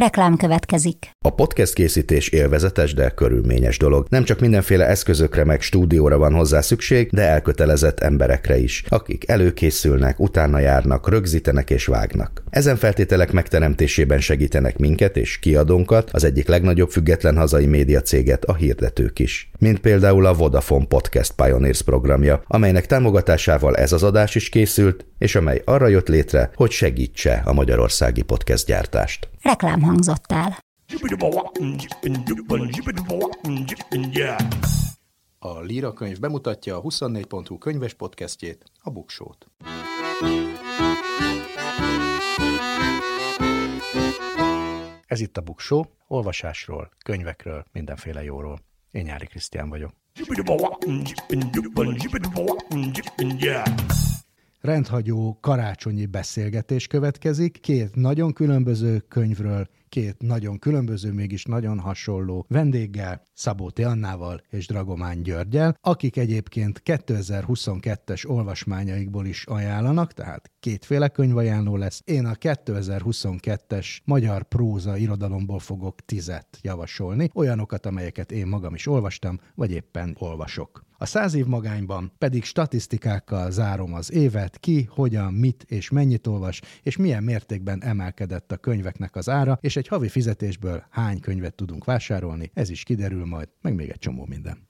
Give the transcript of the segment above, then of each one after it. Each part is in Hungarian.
Reklám következik. A podcast készítés élvezetes, de körülményes dolog. Nem csak mindenféle eszközökre meg stúdióra van hozzá szükség, de elkötelezett emberekre is, akik előkészülnek, utána járnak, rögzítenek és vágnak. Ezen feltételek megteremtésében segítenek minket és kiadónkat, az egyik legnagyobb független hazai média céget, a hirdetők is. Mint például a Vodafone Podcast Pioneers programja, amelynek támogatásával ez az adás is készült, és amely arra jött létre, hogy segítse a magyarországi podcast gyártást. Reklám hangzott el. A Líra könyv bemutatja a 24.hu könyves podcastjét, a Buksót. Ez itt a Buksó, olvasásról, könyvekről, mindenféle jóról. Én Nyári Krisztián vagyok. Rendhagyó karácsonyi beszélgetés következik, két nagyon különböző könyvről, két nagyon különböző, mégis nagyon hasonló vendéggel, Szabó Annával és Dragomán Györgyel, akik egyébként 2022-es olvasmányaikból is ajánlanak, tehát kétféle könyvajánló lesz. Én a 2022-es magyar próza irodalomból fogok tizet javasolni, olyanokat, amelyeket én magam is olvastam, vagy éppen olvasok. A száz év magányban pedig statisztikákkal zárom az évet, ki, hogyan, mit és mennyit olvas, és milyen mértékben emelkedett a könyveknek az ára, és egy havi fizetésből hány könyvet tudunk vásárolni, ez is kiderül majd, meg még egy csomó minden.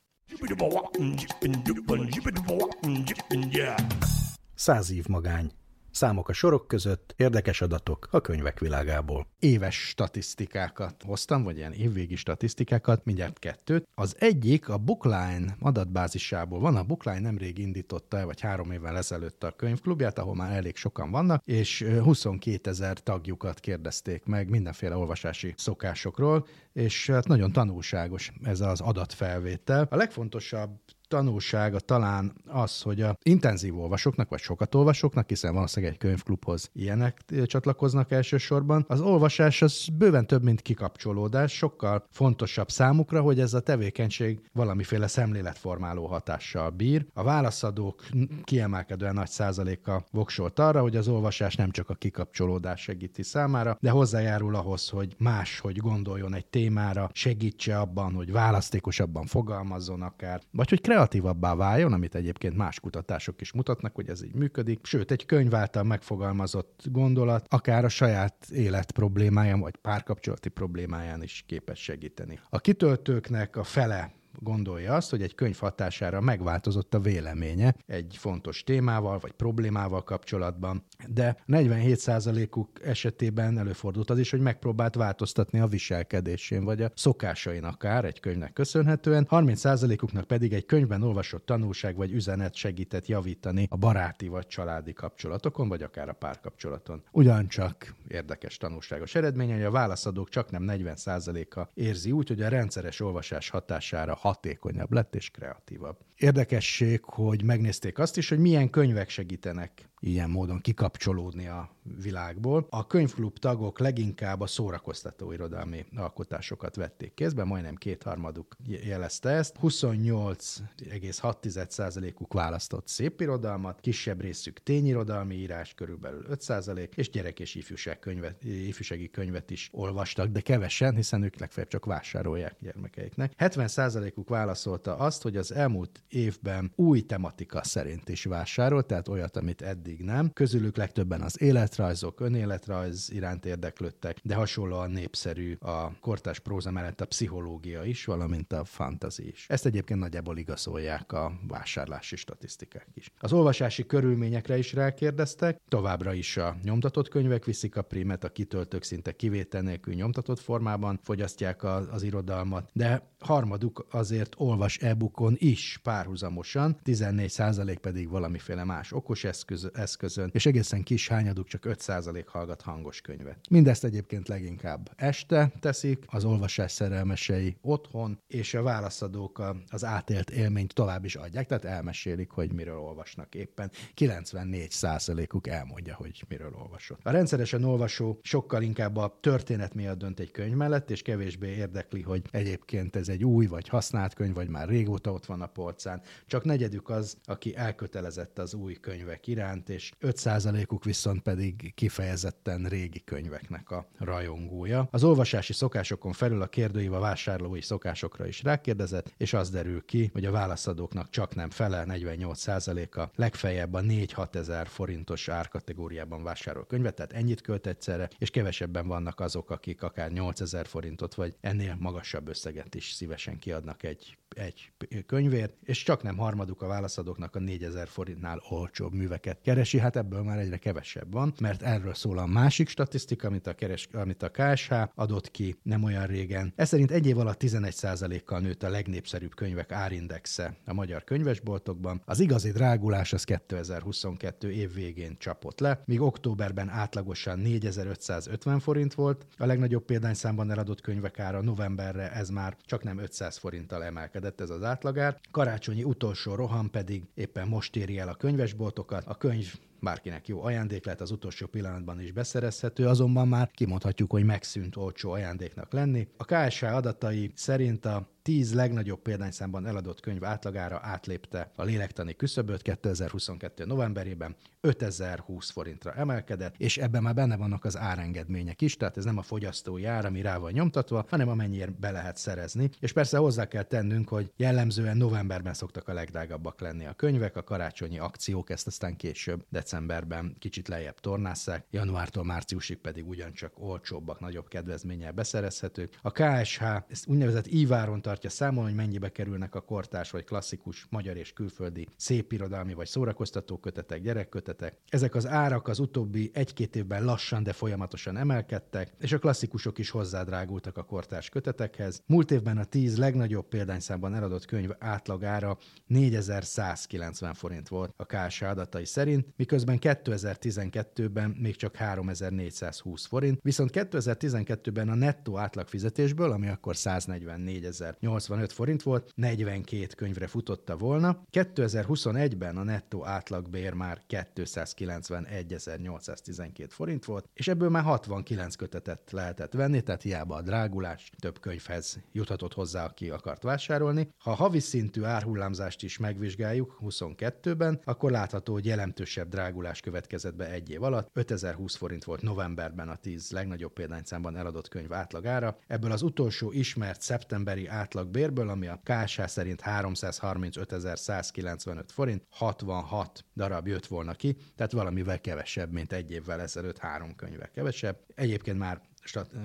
Száz év magány. Számok a sorok között, érdekes adatok a könyvek világából. Éves statisztikákat hoztam, vagy ilyen évvégi statisztikákat, mindjárt kettőt. Az egyik a Bookline adatbázisából van. A Bookline nemrég indította, vagy három évvel ezelőtt a könyvklubját, ahol már elég sokan vannak, és 22 ezer tagjukat kérdezték meg mindenféle olvasási szokásokról, és hát nagyon tanulságos ez az adatfelvétel. A legfontosabb tanulsága talán az, hogy a intenzív olvasóknak, vagy sokat olvasóknak, hiszen valószínűleg egy könyvklubhoz ilyenek csatlakoznak elsősorban, az olvasás az bőven több, mint kikapcsolódás, sokkal fontosabb számukra, hogy ez a tevékenység valamiféle szemléletformáló hatással bír. A válaszadók kiemelkedően nagy százaléka voksolt arra, hogy az olvasás nem csak a kikapcsolódás segíti számára, de hozzájárul ahhoz, hogy más, hogy gondoljon egy témára, segítse abban, hogy választékosabban fogalmazzon akár, vagy hogy kreatívabbá váljon, amit egyébként más kutatások is mutatnak, hogy ez így működik. Sőt, egy könyv által megfogalmazott gondolat akár a saját élet problémáján, vagy párkapcsolati problémáján is képes segíteni. A kitöltőknek a fele gondolja azt, hogy egy könyv hatására megváltozott a véleménye egy fontos témával vagy problémával kapcsolatban, de 47%-uk esetében előfordult az is, hogy megpróbált változtatni a viselkedésén vagy a szokásain akár egy könyvnek köszönhetően, 30%-uknak pedig egy könyvben olvasott tanulság vagy üzenet segített javítani a baráti vagy családi kapcsolatokon, vagy akár a párkapcsolaton. Ugyancsak érdekes tanulságos eredmény, hogy a válaszadók csak nem 40%-a érzi úgy, hogy a rendszeres olvasás hatására hatékonyabb lett és kreatívabb. Érdekesség, hogy megnézték azt is, hogy milyen könyvek segítenek ilyen módon kikapcsolódni a világból. A könyvklub tagok leginkább a szórakoztató irodalmi alkotásokat vették kézbe, majdnem kétharmaduk jelezte ezt. 28,6%-uk választott szép irodalmat, kisebb részük tényirodalmi írás, körülbelül 5%, és gyerek és ifjúság könyvet, ifjúsági könyvet is olvastak, de kevesen, hiszen ők legfeljebb csak vásárolják gyermekeiknek. 70%-uk válaszolta azt, hogy az elmúlt évben új tematika szerint is vásárolt, tehát olyat, amit eddig nem. Közülük legtöbben az életrajzok, önéletrajz iránt érdeklődtek, de hasonlóan népszerű a kortás próza mellett a pszichológia is, valamint a fantazi is. Ezt egyébként nagyjából igazolják a vásárlási statisztikák is. Az olvasási körülményekre is rákérdeztek, továbbra is a nyomtatott könyvek viszik a primet, a kitöltők szinte kivétel nélkül nyomtatott formában fogyasztják az, az irodalmat, de harmaduk azért olvas e-bookon is párhuzamosan, 14% pedig valamiféle más okos eszköz, eszközön, és egészen kis hányaduk csak 5% hallgat hangos könyvet. Mindezt egyébként leginkább este teszik, az olvasás szerelmesei otthon, és a válaszadók az átélt élményt tovább is adják, tehát elmesélik, hogy miről olvasnak éppen. 94%-uk elmondja, hogy miről olvasott. A rendszeresen olvasó sokkal inkább a történet miatt dönt egy könyv mellett, és kevésbé érdekli, hogy egyébként ez egy új vagy használt könyv, vagy már régóta ott van a polcán. Csak negyedük az, aki elkötelezett az új könyvek iránt, és 5%-uk viszont pedig kifejezetten régi könyveknek a rajongója. Az olvasási szokásokon felül a kérdőív a vásárlói szokásokra is rákérdezett, és az derül ki, hogy a válaszadóknak csak nem fele, 48%-a legfeljebb a 4-6 ezer forintos árkategóriában vásárol könyvet, tehát ennyit költ egyszerre, és kevesebben vannak azok, akik akár 8000 forintot vagy ennél magasabb összeget is szívesen kiadnak egy egy könyvért, és csak nem harmaduk a válaszadóknak a 4000 forintnál olcsóbb műveket keresi, hát ebből már egyre kevesebb van, mert erről szól a másik statisztika, amit a, keres, amit a KSH adott ki nem olyan régen. Ez szerint egy év alatt 11%-kal nőtt a legnépszerűbb könyvek árindexe a magyar könyvesboltokban. Az igazi drágulás az 2022 év végén csapott le, míg októberben átlagosan 4550 forint volt, a legnagyobb példányszámban eladott könyvek ára novemberre ez már csak nem 500 forinttal emelkedett ez az átlagár. Karácsonyi utolsó roham pedig éppen most éri el a könyvesboltokat. A könyv bárkinek jó ajándék lehet, az utolsó pillanatban is beszerezhető, azonban már kimondhatjuk, hogy megszűnt olcsó ajándéknak lenni. A KSH adatai szerint a 10 legnagyobb példányszámban eladott könyv átlagára átlépte a lélektani küszöböt 2022. novemberében, 5020 forintra emelkedett, és ebben már benne vannak az árengedmények is, tehát ez nem a fogyasztói ár, ami rá van nyomtatva, hanem amennyire be lehet szerezni. És persze hozzá kell tennünk, hogy jellemzően novemberben szoktak a legdrágabbak lenni a könyvek, a karácsonyi akciók ezt aztán később, decemberben kicsit lejjebb tornásszák, januártól márciusig pedig ugyancsak olcsóbbak, nagyobb kedvezménnyel beszerezhetők. A KSH ezt úgynevezett íváron tartja számon, hogy mennyibe kerülnek a kortárs vagy klasszikus magyar és külföldi szépirodalmi vagy szórakoztató kötetek, gyerekkötetek. Ezek az árak az utóbbi egy-két évben lassan, de folyamatosan emelkedtek, és a klasszikusok is hozzádrágultak a kortárs kötetekhez. Múlt évben a tíz legnagyobb példányszámban eladott könyv átlagára 4190 forint volt a KSH adatai szerint, miközben 2012-ben még csak 3420 forint, viszont 2012-ben a nettó átlagfizetésből, ami akkor 144 85 forint volt, 42 könyvre futotta volna. 2021-ben a nettó átlagbér már 291.812 forint volt, és ebből már 69 kötetet lehetett venni, tehát hiába a drágulás több könyvhez juthatott hozzá, aki akart vásárolni. Ha a havi szintű árhullámzást is megvizsgáljuk 22-ben, akkor látható, hogy jelentősebb drágulás következett be egy év alatt. 5020 forint volt novemberben a 10 legnagyobb példányszámban eladott könyv átlagára. Ebből az utolsó ismert szeptemberi átlagbérből, ami a KSH szerint 335.195 forint, 66 darab jött volna ki, tehát valamivel kevesebb, mint egy évvel ezelőtt három könyvvel kevesebb. Egyébként már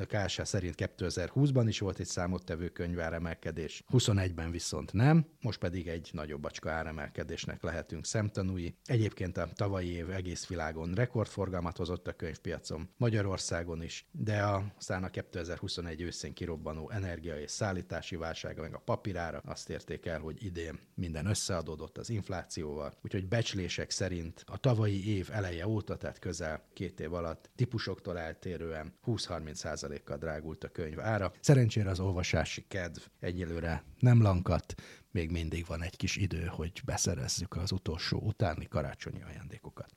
KSH szerint 2020-ban is volt egy számottevő könyváremelkedés, 21-ben viszont nem, most pedig egy nagyobb bacska áremelkedésnek lehetünk szemtanúi. Egyébként a tavalyi év egész világon rekordforgalmat hozott a könyvpiacon, Magyarországon is, de aztán a 2021 őszén kirobbanó energia és szállítási válsága, meg a papírára azt érték el, hogy idén minden összeadódott az inflációval, úgyhogy becslések szerint a tavalyi év eleje óta, tehát közel két év alatt típusoktól eltérően 20-30 30%-kal drágult a könyv ára. Szerencsére az olvasási kedv egyelőre nem lankadt, még mindig van egy kis idő, hogy beszerezzük az utolsó utáni karácsonyi ajándékokat.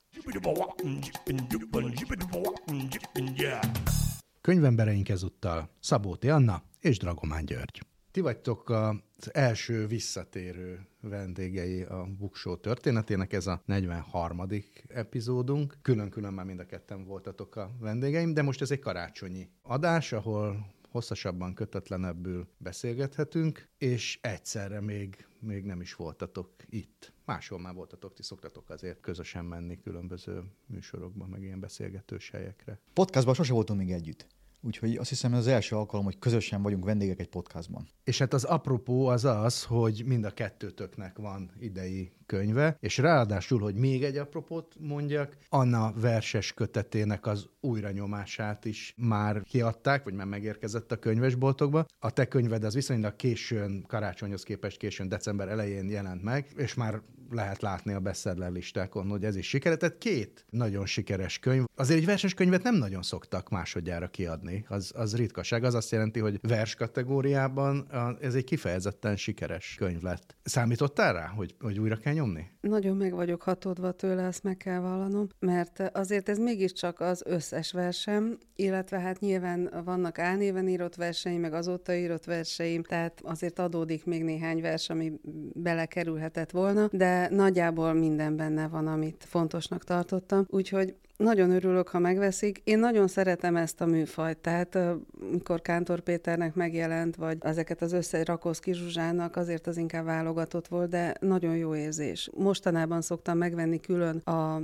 Könyvembereink ezúttal Szabóti Anna és Dragomán György. Ti vagytok az első visszatérő vendégei a Buksó történetének, ez a 43. epizódunk. Külön-külön már mind a ketten voltatok a vendégeim, de most ez egy karácsonyi adás, ahol hosszasabban, kötetlenebbül beszélgethetünk, és egyszerre még, még nem is voltatok itt. Máshol már voltatok, ti szoktatok azért közösen menni különböző műsorokba, meg ilyen beszélgetős helyekre. Podcastban sose voltunk még együtt. Úgyhogy azt hiszem, ez az első alkalom, hogy közösen vagyunk vendégek egy podcastban. És hát az apropó az az, hogy mind a kettőtöknek van idei könyve, és ráadásul, hogy még egy apropót mondjak, Anna verses kötetének az újranyomását is már kiadták, vagy már megérkezett a könyvesboltokba. A te könyved az viszonylag későn, karácsonyhoz képest későn, december elején jelent meg, és már lehet látni a bestseller listákon, hogy ez is sikeres. Tehát két nagyon sikeres könyv. Azért egy verses könyvet nem nagyon szoktak másodjára kiadni. Az, az ritkaság. Az azt jelenti, hogy vers kategóriában ez egy kifejezetten sikeres könyv lett. Számítottál rá, hogy, hogy újra kell nyomni? Nagyon meg vagyok hatódva tőle, ezt meg kell vallanom, mert azért ez mégiscsak az összes versem, illetve hát nyilván vannak álnéven írott verseim, meg azóta írott verseim, tehát azért adódik még néhány vers, ami belekerülhetett volna, de nagyjából minden benne van, amit fontosnak tartottam. Úgyhogy nagyon örülök, ha megveszik. Én nagyon szeretem ezt a műfajt, tehát mikor Kántor Péternek megjelent, vagy ezeket az összerakóz Kizsuzsának, azért az inkább válogatott volt, de nagyon jó érzés. Mostanában szoktam megvenni külön a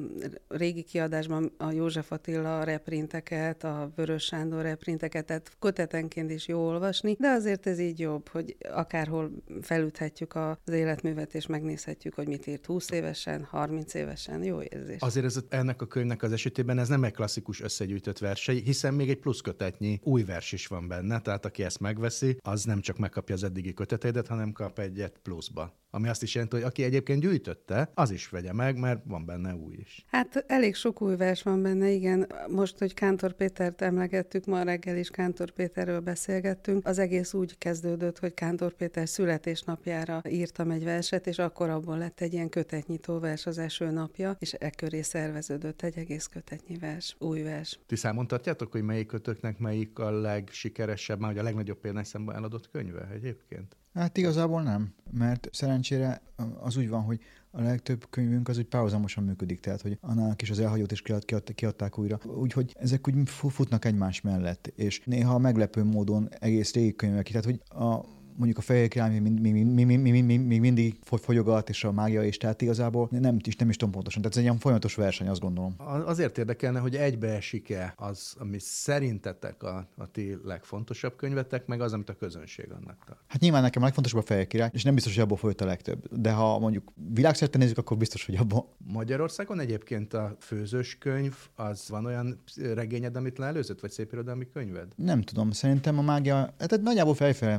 régi kiadásban a József Attila reprinteket, a Vörös Sándor reprinteket, tehát kötetenként is jó olvasni, de azért ez így jobb, hogy akárhol felüthetjük az életművet, és megnézhetjük, hogy mit írt 20 évesen, 30 évesen. Jó érzés. Azért ez, ennek a könyvnek az esetében ez nem egy klasszikus összegyűjtött verseny, hiszen még egy plusz kötetnyi új vers is van benne, tehát aki ezt megveszi, az nem csak megkapja az eddigi köteteidet, hanem kap egyet pluszba. Ami azt is jelenti, hogy aki egyébként gyűjtötte, az is vegye meg, mert van benne új is. Hát elég sok új vers van benne, igen. Most, hogy Kántor Pétert emlegettük, ma reggel is Kántor Péterről beszélgettünk, az egész úgy kezdődött, hogy Kántor Péter születésnapjára írtam egy verset, és akkor abból lett egy ilyen kötetnyitó vers az első napja, és e köré szerveződött egy egész kötetnyi vers, új vers. Ti számon tartjátok, hogy melyik kötöknek melyik a legsikeresebb, már hogy a legnagyobb példányszámban eladott könyve egyébként? Hát igazából nem, mert szerencsére az úgy van, hogy a legtöbb könyvünk az úgy párhuzamosan működik, tehát hogy annak is az elhagyót is kiad, kiad, kiadták újra. Úgyhogy ezek úgy futnak egymás mellett, és néha meglepő módon egész régi könyvek, tehát hogy a mondjuk a fehér király még, még, még, még, még, még, még mindig folyogat, és a mágia is, tehát igazából nem, is, nem is tudom pontosan. Tehát ez egy ilyen folyamatos verseny, azt gondolom. Azért érdekelne, hogy egybeesik-e az, ami szerintetek a, a ti legfontosabb könyvetek, meg az, amit a közönség annak tart. Hát nyilván nekem a legfontosabb a fehér király, és nem biztos, hogy abból folyt a legtöbb. De ha mondjuk világszerte nézzük, akkor biztos, hogy abban. Magyarországon egyébként a főzős könyv, az van olyan regényed, amit leelőzött, vagy szép irodalmi könyved? Nem tudom, szerintem a mágia, hát, hát nagyjából fejfelé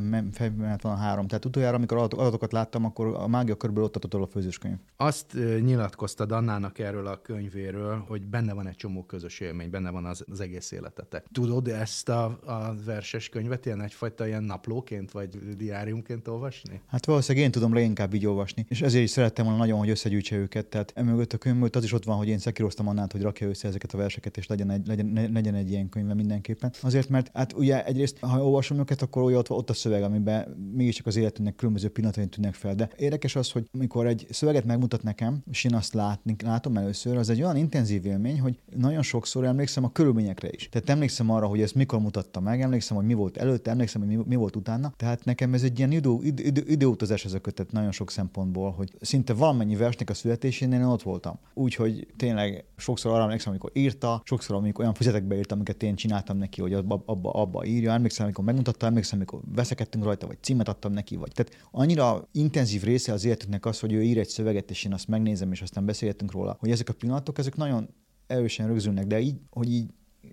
73. Tehát utoljára, amikor adatokat láttam, akkor a mágia körülbelül ott adott a főzőskönyv. Azt nyilatkoztad Annának erről a könyvéről, hogy benne van egy csomó közös élmény, benne van az, az egész életetek. Tudod ezt a, a verses könyvet ilyen egyfajta ilyen naplóként vagy diáriumként olvasni? Hát valószínűleg én tudom leginkább így olvasni, és ezért is szerettem volna nagyon, hogy összegyűjtse őket. Tehát emögött a könyv az is ott van, hogy én szekíroztam Annát, hogy rakja össze ezeket a verseket, és legyen egy, legyen, legyen egy ilyen könyve mindenképpen. Azért, mert hát ugye egyrészt, ha olvasom őket, akkor ugye ott, ott a szöveg, amiben mégiscsak az életünknek különböző pillanatai tűnnek fel. De érdekes az, hogy amikor egy szöveget megmutat nekem, és én azt látni, látom először, az egy olyan intenzív élmény, hogy nagyon sokszor emlékszem a körülményekre is. Tehát emlékszem arra, hogy ezt mikor mutatta meg, emlékszem, hogy mi volt előtte, emlékszem, hogy mi, mi volt utána. Tehát nekem ez egy ilyen idő, idő, idő, időutazás ez a kötet nagyon sok szempontból, hogy szinte valamennyi versnek a születésénél én ott voltam. Úgyhogy tényleg sokszor arra emlékszem, amikor írta, sokszor amikor olyan füzetekbe írtam, amiket én csináltam neki, hogy abba, abba, abba írja. Emlékszem, amikor megmutatta, emlékszem, amikor veszekedtünk rajta, vagy címet adtam neki, vagy. Tehát annyira intenzív része az életünknek az, hogy ő ír egy szöveget, és én azt megnézem, és aztán beszélgetünk róla, hogy ezek a pillanatok, ezek nagyon erősen rögzülnek, de így, hogy így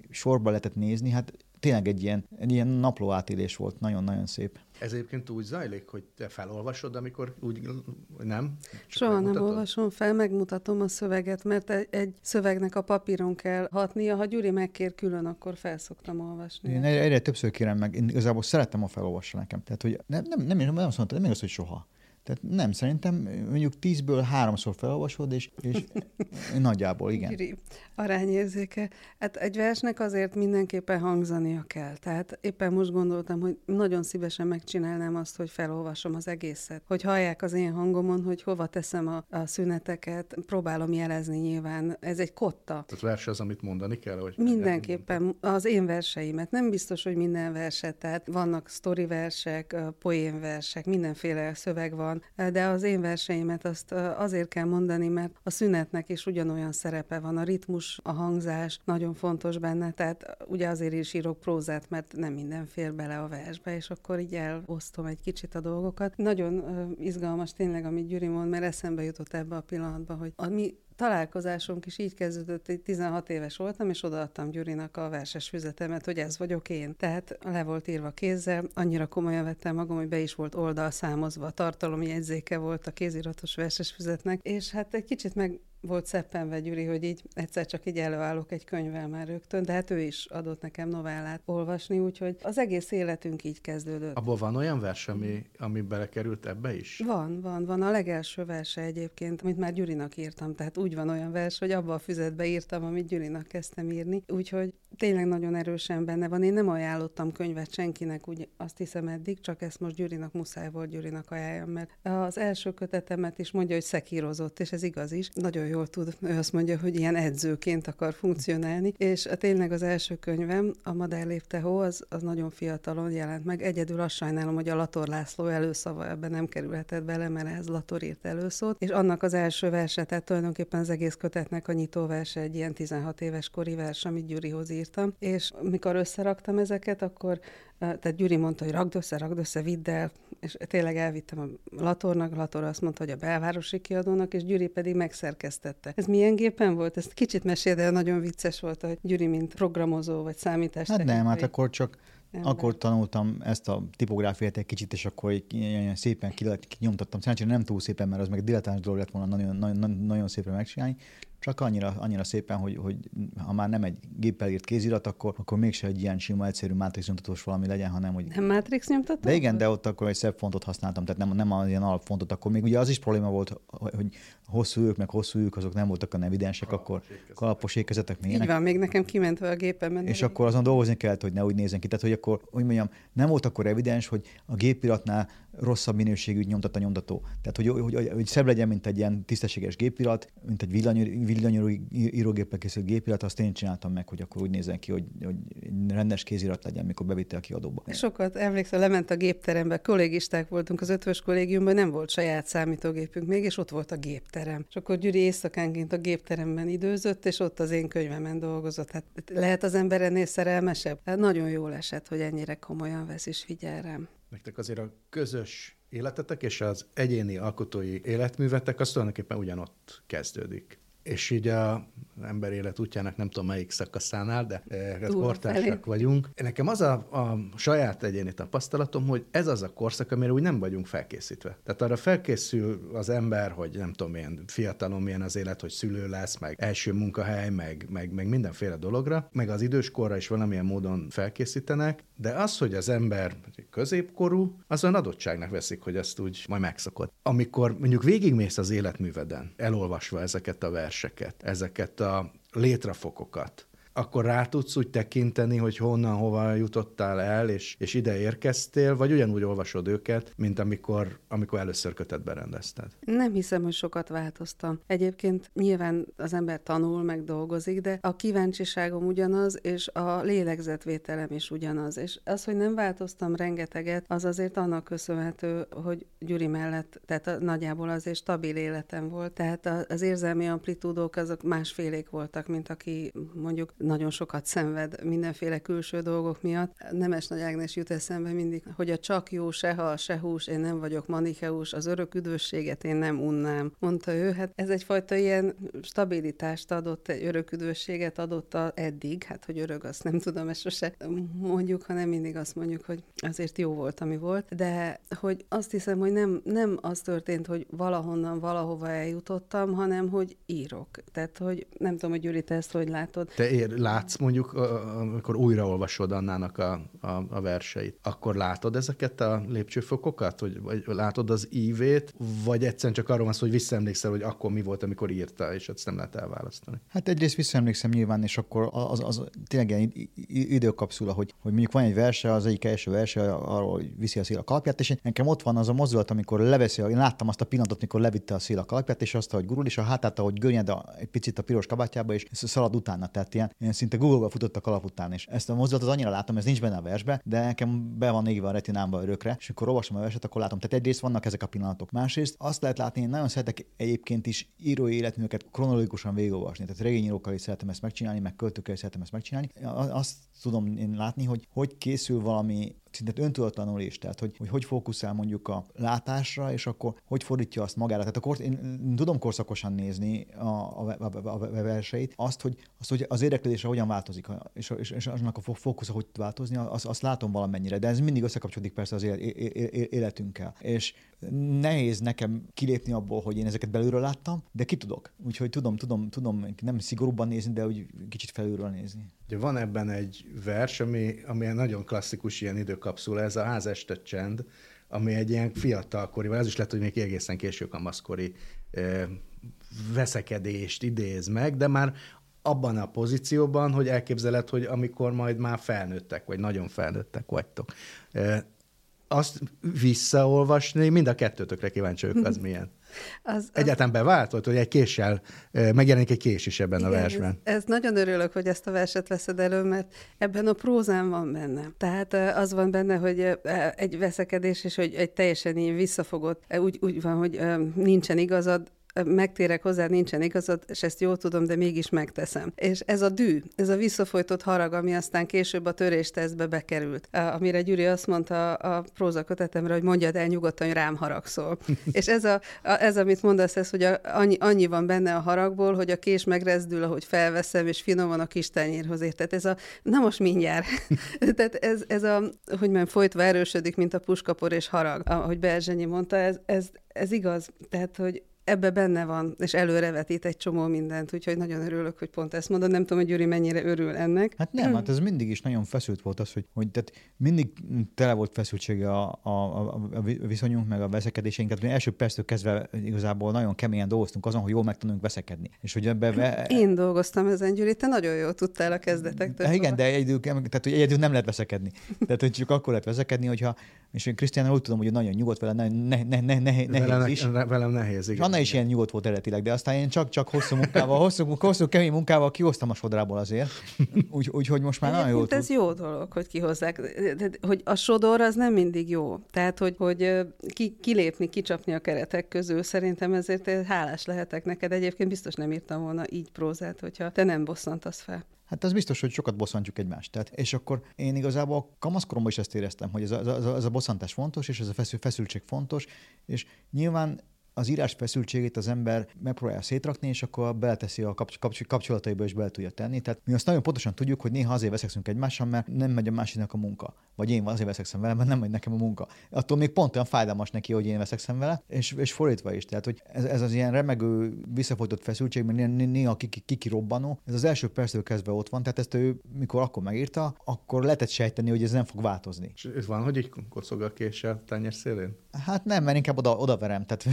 sorba lehetett nézni, hát tényleg egy ilyen, egy ilyen napló átélés volt, nagyon-nagyon szép. Ez egyébként úgy zajlik, hogy te felolvasod, amikor úgy nem? Csak Soha nem olvasom fel, megmutatom a szöveget, mert egy, egy szövegnek a papíron kell hatnia. Ha Gyuri megkér külön, akkor felszoktam olvasni. Én egyre, egyre többször kérem meg, én igazából szeretem, a felolvasni nekem. Tehát, hogy nem, nem, nem, nem, nem azt mondta, nem igaz, hogy soha. Tehát nem, szerintem mondjuk tízből háromszor felolvasod, és, és nagyjából igen. Gyuri, arányérzéke. Hát egy versnek azért mindenképpen hangzania kell. Tehát éppen most gondoltam, hogy nagyon szívesen megcsinálnám azt, hogy felolvasom az egészet. Hogy hallják az én hangomon, hogy hova teszem a, a szüneteket, próbálom jelezni nyilván. Ez egy kotta. Tehát vers az, amit mondani kell? Hogy mindenképpen az én verseimet. Nem biztos, hogy minden verset. Tehát vannak sztori versek, poénversek, mindenféle szöveg van, de az én verseimet azt azért kell mondani, mert a szünetnek is ugyanolyan szerepe van. A ritmus, a hangzás nagyon fontos benne, tehát ugye azért is írok prózát, mert nem minden fér bele a versbe, és akkor így elosztom egy kicsit a dolgokat. Nagyon izgalmas tényleg, amit Gyuri mond, mert eszembe jutott ebbe a pillanatba, hogy a mi találkozásunk is így kezdődött, hogy 16 éves voltam, és odaadtam Gyurinak a verses füzetemet, hogy ez vagyok én. Tehát le volt írva kézzel, annyira komolyan vettem magam, hogy be is volt oldal számozva, a tartalomjegyzéke volt a kéziratos verses füzetnek, és hát egy kicsit meg volt szeppenve Gyuri, hogy így egyszer csak így előállok egy könyvvel már rögtön, de hát ő is adott nekem novellát olvasni, úgyhogy az egész életünk így kezdődött. Abból van olyan vers, ami, ami belekerült ebbe is? Van, van, van. A legelső verse egyébként, amit már Gyurinak írtam, tehát úgy van olyan vers, hogy abba a füzetbe írtam, amit Gyurinak kezdtem írni, úgyhogy tényleg nagyon erősen benne van. Én nem ajánlottam könyvet senkinek, úgy azt hiszem eddig, csak ezt most Gyurinak muszáj volt Gyurinak ajánljam, mert az első kötetemet is mondja, hogy szekírozott, és ez igaz is. Nagyon jól tud. Ő azt mondja, hogy ilyen edzőként akar funkcionálni, és a, tényleg az első könyvem, a Madár lépte hó, az, az nagyon fiatalon jelent meg. Egyedül azt sajnálom, hogy a Lator László előszava ebben nem kerülhetett bele, mert ehhez Lator írt előszót, és annak az első verse, tehát tulajdonképpen az egész kötetnek a nyitó verse egy ilyen 16 éves kori vers, amit Gyurihoz írtam, és mikor összeraktam ezeket, akkor tehát Gyuri mondta, hogy ragd össze, ragd össze, vidd el, és tényleg elvittem a Latornak, Lator azt mondta, hogy a belvárosi kiadónak, és Gyuri pedig megszerkesztette. Ez milyen gépen volt? Ezt kicsit mesél, de nagyon vicces volt, hogy Gyuri, mint programozó vagy számítás. Hát nem, hát akkor csak Ember. Akkor tanultam ezt a tipográfiát egy kicsit, és akkor ilyen szépen kinyomtattam. Szerencsére nem túl szépen, mert az meg dilettáns dolog lett volna nagyon, nagyon, nagyon szépen megcsinálni, csak annyira, annyira szépen, hogy, hogy ha már nem egy géppel írt kézirat, akkor, akkor mégse egy ilyen sima, egyszerű Matrix nyomtatós valami legyen, hanem hogy... Nem Matrix nyomtató? De igen, de ott akkor egy szebb fontot használtam, tehát nem, nem az ilyen alapfontot, akkor még ugye az is probléma volt, hogy hosszú ők, meg hosszú ők, azok nem voltak a evidensek, akkor kalapos ékezetek még Így van, még nekem kimentve a gépen. És akkor azon dolgozni kellett, hogy ne úgy nézzen ki. Tehát, hogy akkor, hogy mondjam, nem volt akkor evidens, hogy a gépiratnál rosszabb minőségű nyomtat a nyomtató. Tehát, hogy, hogy, hogy, hogy szebb legyen, mint egy ilyen tisztességes gépirat, mint egy villanyíró írógéppel készült gépirat, azt én csináltam meg, hogy akkor úgy nézzen ki, hogy, hogy rendes kézirat legyen, mikor bevitte a kiadóba. Sokat emlékszem, lement a gépterembe, kollégisták voltunk az ötvös kollégiumban, nem volt saját számítógépünk még, és ott volt a gépterem. És akkor Gyuri éjszakánként a gépteremben időzött, és ott az én könyvemen dolgozott. Hát lehet az ember ennél szerelmesebb? Hát nagyon jól esett, hogy ennyire komolyan vesz és figyel rám. Nektek azért a közös életetek és az egyéni alkotói életművetek az tulajdonképpen ugyanott kezdődik és így a ember élet útjának nem tudom melyik szakaszánál, de eh, kortársak vagyunk. Nekem az a, a saját egyéni tapasztalatom, hogy ez az a korszak, amire úgy nem vagyunk felkészítve. Tehát arra felkészül az ember, hogy nem tudom, milyen fiatalon milyen az élet, hogy szülő lesz, meg első munkahely, meg, meg, meg mindenféle dologra, meg az időskorra is valamilyen módon felkészítenek, de az, hogy az ember középkorú, azon adottságnak veszik, hogy ezt úgy majd megszokod. Amikor mondjuk végigmész az életműveden, elolvasva ezeket a verseket, ezeket a létrafokokat, akkor rá tudsz úgy tekinteni, hogy honnan, hova jutottál el, és, és ide érkeztél, vagy ugyanúgy olvasod őket, mint amikor, amikor először kötetbe rendezted? Nem hiszem, hogy sokat változtam. Egyébként nyilván az ember tanul, meg dolgozik, de a kíváncsiságom ugyanaz, és a lélegzetvételem is ugyanaz. És az, hogy nem változtam rengeteget, az azért annak köszönhető, hogy Gyuri mellett, tehát nagyjából azért stabil életem volt. Tehát az érzelmi amplitúdók azok másfélék voltak, mint aki mondjuk nagyon sokat szenved mindenféle külső dolgok miatt. Nemes Nagy Ágnes jut eszembe mindig, hogy a csak jó, se hal, se hús, én nem vagyok manikeus, az örök üdvösséget én nem unnám, mondta ő. Hát ez egyfajta ilyen stabilitást adott, egy örök üdvösséget adott eddig, hát hogy örök, azt nem tudom, ezt sose mondjuk, hanem mindig azt mondjuk, hogy azért jó volt, ami volt, de hogy azt hiszem, hogy nem, nem az történt, hogy valahonnan valahova eljutottam, hanem hogy írok. Tehát, hogy nem tudom, hogy Gyuri, te ezt hogy látod. Te ér, látsz mondjuk, amikor újraolvasod Annának a, a, a verseit, akkor látod ezeket a lépcsőfokokat, vagy, vagy látod az ívét, vagy egyszerűen csak arról van szó, hogy visszaemlékszel, hogy akkor mi volt, amikor írta, és ezt nem lehet elválasztani. Hát egyrészt visszaemlékszem nyilván, és akkor az, az, tényleg egy időkapszula, hogy, hogy mondjuk van egy verse, az egyik első verse, arról viszi a szél a kalapját, és nekem ott van az a mozdulat, amikor leveszi, én láttam azt a pillanatot, amikor levitte a szél a kalapját, és azt, hogy gurul, és a hátát, ahogy görnyed a, egy picit a piros kabátjába, és szalad utána. Tehát ilyen, ilyen szinte Google-ba futott a kalap után, és ezt a mozdulatot annyira látom, ez nincs benne a versbe, de nekem be van égve a retinámba örökre, és akkor olvasom a verset, akkor látom. Tehát egyrészt vannak ezek a pillanatok. Másrészt azt lehet látni, én nagyon szeretek egyébként is írói életműveket kronológikusan végigolvasni. Tehát regényírókkal is szeretem ezt megcsinálni, meg költőkkel is szeretem ezt megcsinálni. Azt tudom én látni, hogy hogy készül valami szinte öntudatlanul is, tehát hogy, hogy hogy fókuszál mondjuk a látásra, és akkor hogy fordítja azt magára. Tehát akkor én, tudom korszakosan nézni a, a, a, a, verseit, azt hogy, azt, hogy az érdeklődése hogyan változik, és, és, és annak a fókusza hogy változni, azt, azt látom valamennyire, de ez mindig összekapcsolódik persze az életünkkel. És nehéz nekem kilépni abból, hogy én ezeket belülről láttam, de ki tudok. Úgyhogy tudom, tudom, tudom nem szigorúbban nézni, de úgy kicsit felülről nézni. Ugye van ebben egy vers, ami, ami nagyon klasszikus ilyen időkapszula, ez a ház este csend, ami egy ilyen fiatalkori, vagy az is lehet, hogy még egészen késő kamaszkori e, veszekedést idéz meg, de már abban a pozícióban, hogy elképzeled, hogy amikor majd már felnőttek, vagy nagyon felnőttek vagytok azt visszaolvasni, mind a kettőtökre kíváncsi vagyok, az milyen. Az, az... Egyáltalán beváltott, hogy egy késsel, megjelenik egy kés is ebben Igen, a versben. Ez, ez nagyon örülök, hogy ezt a verset veszed elő, mert ebben a prózán van benne. Tehát az van benne, hogy egy veszekedés, és hogy egy teljesen így visszafogott, úgy, úgy van, hogy nincsen igazad, megtérek hozzá, nincsen igazad, és ezt jól tudom, de mégis megteszem. És ez a dű, ez a visszafolytott harag, ami aztán később a töréstesztbe bekerült, amire Gyuri azt mondta a próza kötetemre, hogy mondjad el nyugodtan, hogy rám haragszol. és ez, a, a, ez, amit mondasz, ez, hogy a, annyi, annyi van benne a haragból, hogy a kés megrezdül, ahogy felveszem, és finoman a kis tenyérhoz ér. Tehát ez a, na most mindjárt. Tehát ez, ez a, hogy mondjam, folytva erősödik, mint a puskapor és harag, ahogy Berzsenyi mondta, ez, ez, ez igaz. Tehát, hogy ebbe benne van, és előrevetít egy csomó mindent, úgyhogy nagyon örülök, hogy pont ezt mondod. Nem tudom, hogy Gyuri mennyire örül ennek. Hát nem, hát ez mindig is nagyon feszült volt az, hogy, hogy tehát mindig tele volt feszültsége a, a, a, a viszonyunk, meg a veszekedéseink. Tehát mi első perctől kezdve igazából nagyon keményen dolgoztunk azon, hogy jól megtanulunk veszekedni. És hogy ebbe, be... Én dolgoztam ezen, Gyuri, te nagyon jól tudtál a kezdetektől. Hát igen, de egyedül, tehát, hogy egyedül nem lehet veszekedni. Tehát, hogy csak akkor lehet veszekedni, hogyha, és én Krisztián úgy tudom, hogy nagyon nyugodt vele, ne, ne, ne, ne, nehéz velem, is. Velem nehéz, igen Anna is ilyen nyugodt volt eredetileg, de aztán én csak-csak hosszú munkával, hosszú, hosszú kemény munkával kihoztam a sodrából azért. Úgyhogy úgy, most már nagyon jó. Ez jó dolog, hogy kihozzák. De, hogy a sodor az nem mindig jó. Tehát, hogy, hogy ki, kilépni, kicsapni a keretek közül, szerintem ezért hálás lehetek neked. Egyébként biztos nem írtam volna így prózát, hogyha te nem bosszantasz fel. Hát az biztos, hogy sokat bosszantjuk egymást. Tehát, és akkor én igazából kamaszkoromban is ezt éreztem, hogy ez a, ez a, ez a bosszantás fontos, és ez a feszül, feszültség fontos, és nyilván az írás feszültségét az ember megpróbálja szétrakni, és akkor beleteszi a kapcs- kapcsolataiba, és bele tudja tenni. Tehát mi azt nagyon pontosan tudjuk, hogy néha azért veszekszünk egymással, mert nem megy a másiknak a munka. Vagy én azért veszekszem vele, mert nem megy nekem a munka. Attól még pont olyan fájdalmas neki, hogy én veszekszem vele, és, és fordítva is. Tehát, hogy ez, ez az ilyen remegő, visszafolytott feszültség, mert néha kikirobbanó, ez az első perctől kezdve ott van. Tehát ezt ő, mikor akkor megírta, akkor lehetett sejteni, hogy ez nem fog változni. És ez van, hogy így kocog a késsel tányér szélén? Hát nem, mert inkább oda, oda verem. Tehát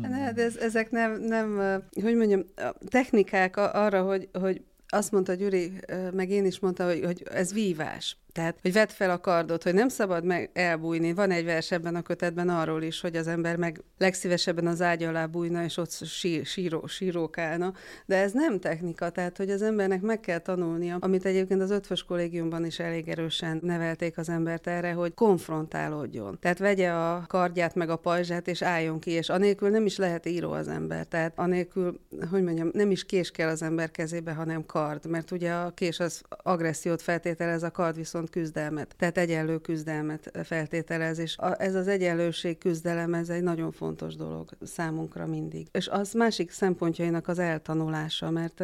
ne, de ez, ezek nem, nem, hogy mondjam, technikák arra, hogy, hogy azt mondta Gyuri, meg én is mondta, hogy, hogy ez vívás. Tehát, hogy vedd fel a kardot, hogy nem szabad meg elbújni. Van egy vers ebben a kötetben arról is, hogy az ember meg legszívesebben az ágy alá bújna, és ott sír, síró, sírókálna. De ez nem technika, tehát, hogy az embernek meg kell tanulnia, amit egyébként az ötvös kollégiumban is elég erősen nevelték az embert erre, hogy konfrontálódjon. Tehát vegye a kardját meg a pajzsát, és álljon ki, és anélkül nem is lehet író az ember. Tehát anélkül, hogy mondjam, nem is kés kell az ember kezébe, hanem kard, mert ugye a kés az agressziót feltételez, a kard viszont viszont küzdelmet, tehát egyenlő küzdelmet feltételez, és a, ez az egyenlőség küzdelem, ez egy nagyon fontos dolog számunkra mindig. És az másik szempontjainak az eltanulása, mert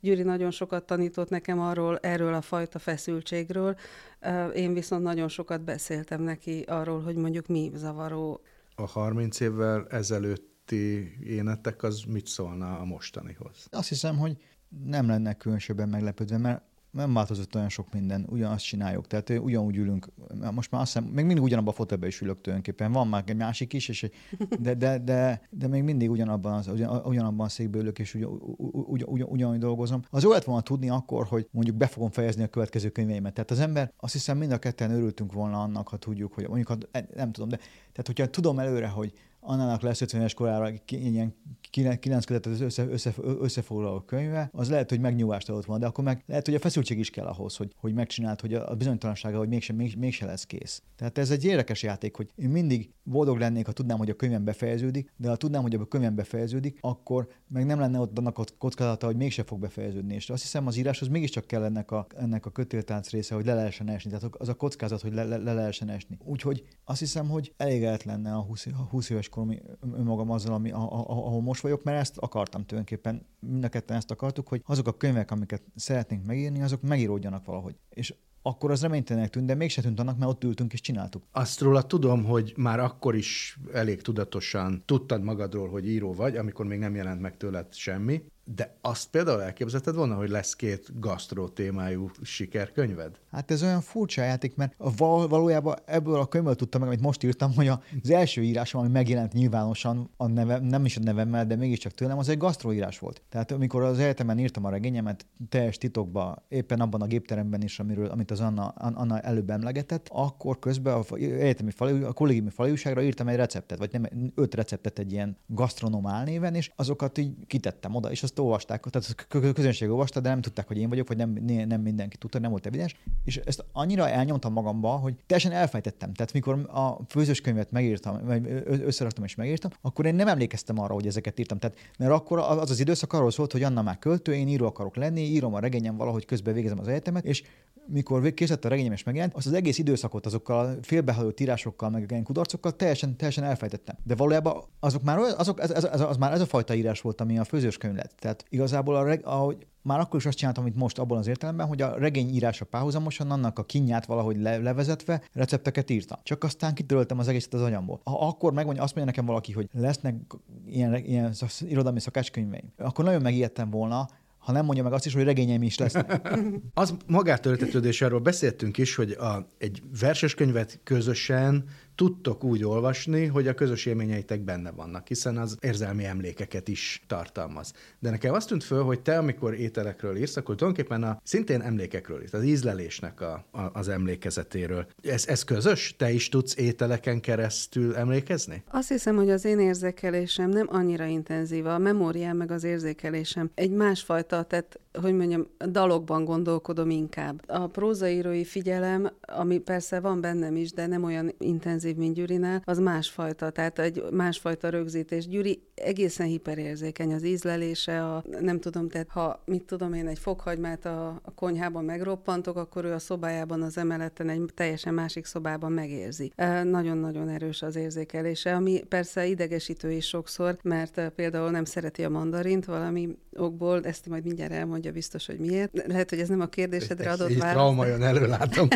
Gyuri nagyon sokat tanított nekem arról, erről a fajta feszültségről, én viszont nagyon sokat beszéltem neki arról, hogy mondjuk mi zavaró. A 30 évvel ezelőtti énetek az mit szólna a mostanihoz? Azt hiszem, hogy nem lenne különösebben meglepődve, mert nem változott olyan sok minden, ugyanazt csináljuk. Tehát ugyanúgy ülünk, most már azt hiszem, még mindig ugyanabban a fotelben is ülök tulajdonképpen. Van már egy másik is, és, de, de, de, de, még mindig ugyanabban, az, ugyan, ugyanabban a székben ülök, és ugyan, ugyan, ugyan, ugyanúgy dolgozom. Az jó lett volna tudni akkor, hogy mondjuk be fogom fejezni a következő könyveimet. Tehát az ember, azt hiszem mind a ketten örültünk volna annak, ha tudjuk, hogy mondjuk, nem tudom, de tehát hogyha tudom előre, hogy Annának lesz 50 es korára ilyen kilenc kötetet össze, össze, összefoglaló könyve, az lehet, hogy megnyugvást adott van, de akkor meg lehet, hogy a feszültség is kell ahhoz, hogy, hogy megcsináld, hogy a bizonytalansága, hogy mégse, még, mégse lesz kész. Tehát ez egy érdekes játék, hogy én mindig boldog lennék, ha tudnám, hogy a könyvem befejeződik, de ha tudnám, hogy a könyvem befejeződik, akkor meg nem lenne ott annak a kockázata, hogy mégse fog befejeződni. És azt hiszem, az íráshoz mégiscsak kell ennek a, ennek a kötéltánc része, hogy le lehessen esni. Tehát az a kockázat, hogy le, le, le lehessen esni. Úgyhogy azt hiszem, hogy elégedett lenne a 20, a 20 éves korom önmagam azzal, ami, ahol most vagyok, mert ezt akartam tulajdonképpen, mind a ketten ezt akartuk, hogy azok a könyvek, amiket szeretnénk megírni, azok megíródjanak valahogy. És akkor az reménytelenek tűnt, de mégse tűnt annak, mert ott ültünk és csináltuk. Azt róla tudom, hogy már akkor is elég tudatosan tudtad magadról, hogy író vagy, amikor még nem jelent meg tőled semmi. De azt például elképzelted volna, hogy lesz két gasztró témájú sikerkönyved? Hát ez olyan furcsa játék, mert val- valójában ebből a könyvből tudtam meg, amit most írtam, hogy az első írásom, ami megjelent nyilvánosan, a neve, nem is a nevemmel, de mégiscsak tőlem, az egy gasztroírás volt. Tehát amikor az egyetemen írtam a regényemet, teljes titokba, éppen abban a gépteremben is, amiről, amit az Anna, Anna előbb emlegetett, akkor közben a egyetemi fali, a kollégiumi faliúságra írtam egy receptet, vagy nem, öt receptet egy ilyen gasztronóm álnéven, és azokat így kitettem oda, és azt olvasták, tehát a közönség olvasta, de nem tudták, hogy én vagyok, vagy nem, nem mindenki tudta, nem volt evidens. És ezt annyira elnyomtam magamba, hogy teljesen elfejtettem. Tehát mikor a főzős könyvet megírtam, összeraktam és megírtam, akkor én nem emlékeztem arra, hogy ezeket írtam. Tehát, mert akkor az az időszak arról szólt, hogy Anna már költő, én író akarok lenni, írom a regényem valahogy közben végezem az egyetemet, és mikor készített a regényem és megjelent, azt az egész időszakot azokkal a félbehagyott írásokkal, meg ilyen kudarcokkal teljesen, teljesen elfejtettem. De valójában azok már azok, ez, ez, ez, az már ez a fajta írás volt, ami a főzős könyv lett. Tehát igazából a reg, ahogy már akkor is azt csináltam, amit most abban az értelemben, hogy a regény írása párhuzamosan annak a kinyát valahogy le, levezetve recepteket írtam. Csak aztán kitöröltem az egészet az anyamból. Ha akkor megmondja, azt mondja nekem valaki, hogy lesznek ilyen, ilyen irodalmi szakácskönyveim, akkor nagyon megijedtem volna, ha nem mondja meg azt is, hogy regényeim is lesznek. az magátöltetődés, arról beszéltünk is, hogy a, egy verseskönyvet közösen tudtok úgy olvasni, hogy a közös élményeitek benne vannak, hiszen az érzelmi emlékeket is tartalmaz. De nekem azt tűnt föl, hogy te, amikor ételekről írsz, akkor tulajdonképpen a szintén emlékekről írsz, az ízlelésnek a, a, az emlékezetéről. Ez, ez közös? Te is tudsz ételeken keresztül emlékezni? Azt hiszem, hogy az én érzékelésem nem annyira intenzív, a memóriám meg az érzékelésem egy másfajta, tehát hogy mondjam, dalokban gondolkodom inkább. A prózaírói figyelem, ami persze van bennem is, de nem olyan intenzív, mint Gyurinál, az másfajta, tehát egy másfajta rögzítés. Gyuri egészen hiperérzékeny az ízlelése, a, nem tudom, tehát ha, mit tudom én, egy fokhagymát a, a konyhában megroppantok, akkor ő a szobájában az emeleten egy teljesen másik szobában megérzi. Nagyon-nagyon erős az érzékelése, ami persze idegesítő is sokszor, mert például nem szereti a mandarint valami okból, ezt majd mindjárt elmondja biztos, hogy miért. Lehet, hogy ez nem a kérdésedre adott válasz. trauma jön előlátom.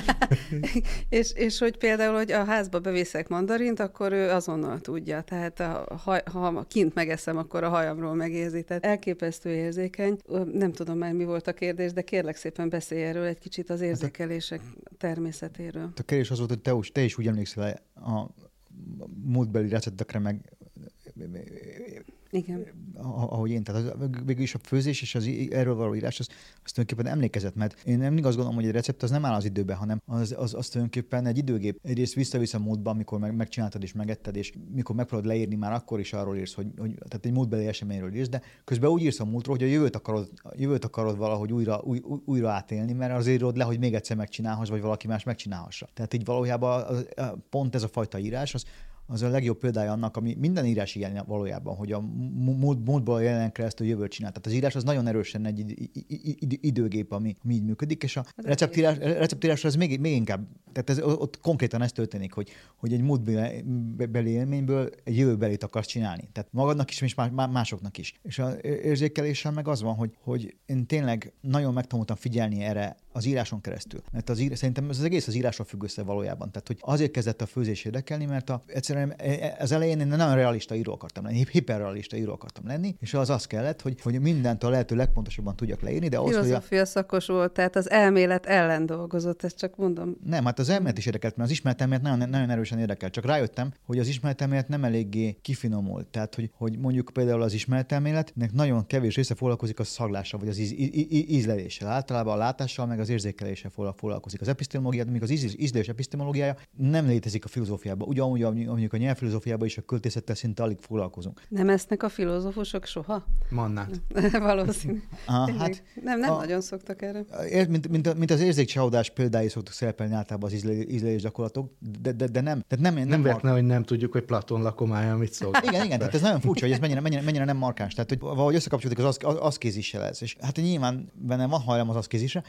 és, és hogy például, hogy a házba beviszek mandarint, akkor ő azonnal tudja. Tehát a, ha, ha kint megeszem, akkor a hajamról megérzi. Tehát elképesztő érzékeny. Nem tudom már, mi volt a kérdés, de kérlek szépen beszélj erről egy kicsit az érzékelések természetéről. A kérdés az volt, hogy te, te is úgy emlékszel a múltbeli receptekre, meg igen. Ahogy én, tehát az, végül is a főzés és az erről való írás, az, az tulajdonképpen emlékezett, mert én nem igaz gondolom, hogy egy recept az nem áll az időben, hanem az, az, az tulajdonképpen egy időgép. Egyrészt visszavisz a módba, amikor meg, megcsináltad és megetted, és mikor megpróbálod leírni, már akkor is arról írsz, hogy, hogy tehát egy múltbeli eseményről írsz, de közben úgy írsz a múltról, hogy a jövőt akarod, a jövőt akarod valahogy újra, új, újra átélni, mert azért írod le, hogy még egyszer megcsinálhass, vagy valaki más megcsinálhassa. Tehát így valójában pont ez a fajta írás, az, az a legjobb példája annak, ami minden írás ilyen valójában, hogy a múltból jelen keresztül jövőt csinál. Tehát az írás az nagyon erősen egy időgép, ami, ami így működik, és a receptírás, receptírásra ez még, még inkább, tehát ez, ott konkrétan ez történik, hogy, hogy egy múltbeli élményből egy jövőbelit akarsz csinálni. Tehát magadnak is, és másoknak is. És az érzékeléssel meg az van, hogy, hogy én tényleg nagyon megtanultam figyelni erre az íráson keresztül. Mert az ír, szerintem ez az egész az írásra függ össze valójában. Tehát, hogy azért kezdett a főzés érdekelni, mert a, egyszerűen e, e, az elején én nagyon realista író akartam lenni, hiperrealista író akartam lenni, és az az kellett, hogy, hogy mindent a lehető legpontosabban tudjak leírni, de ahhoz, Filozófia a... szakos volt, tehát az elmélet ellen dolgozott, ezt csak mondom. Nem, hát az elmélet is érdekelt, mert az ismeretelmélet nagyon, nagyon erősen érdekel. Csak rájöttem, hogy az ismeretelmélet nem eléggé kifinomult. Tehát, hogy, hogy mondjuk például az ismeretelméletnek nagyon kevés része foglalkozik a szaglással, vagy az íz, ízleléssel. Általában a látással, meg az érzékeléssel foglalkozik. Az epistemológia, még az ízlés epistemológiája nem létezik a filozófiában. Ugyanúgy, mondjuk a nyelvfilozófiában is a költészettel szinte alig foglalkozunk. Nem esznek a filozófusok soha? Mannát. Valószínű. Ah, hát, nem, nem a, nagyon szoktak erre. Mint, mint, mint az érzékcsalódás példái szoktak szerepelni általában az ízlés gyakorlatok, de, de, de nem. Tehát nem, nem, nem véletlen, hogy nem tudjuk, hogy Platon lakomája mit szól. igen, igen, tehát ez nagyon furcsa, hogy ez mennyire, mennyire, mennyire nem markáns. Tehát, hogy valahogy összekapcsolódik az, az, az kézissel ez. És hát nyilván benne van hajlam az az kézisre,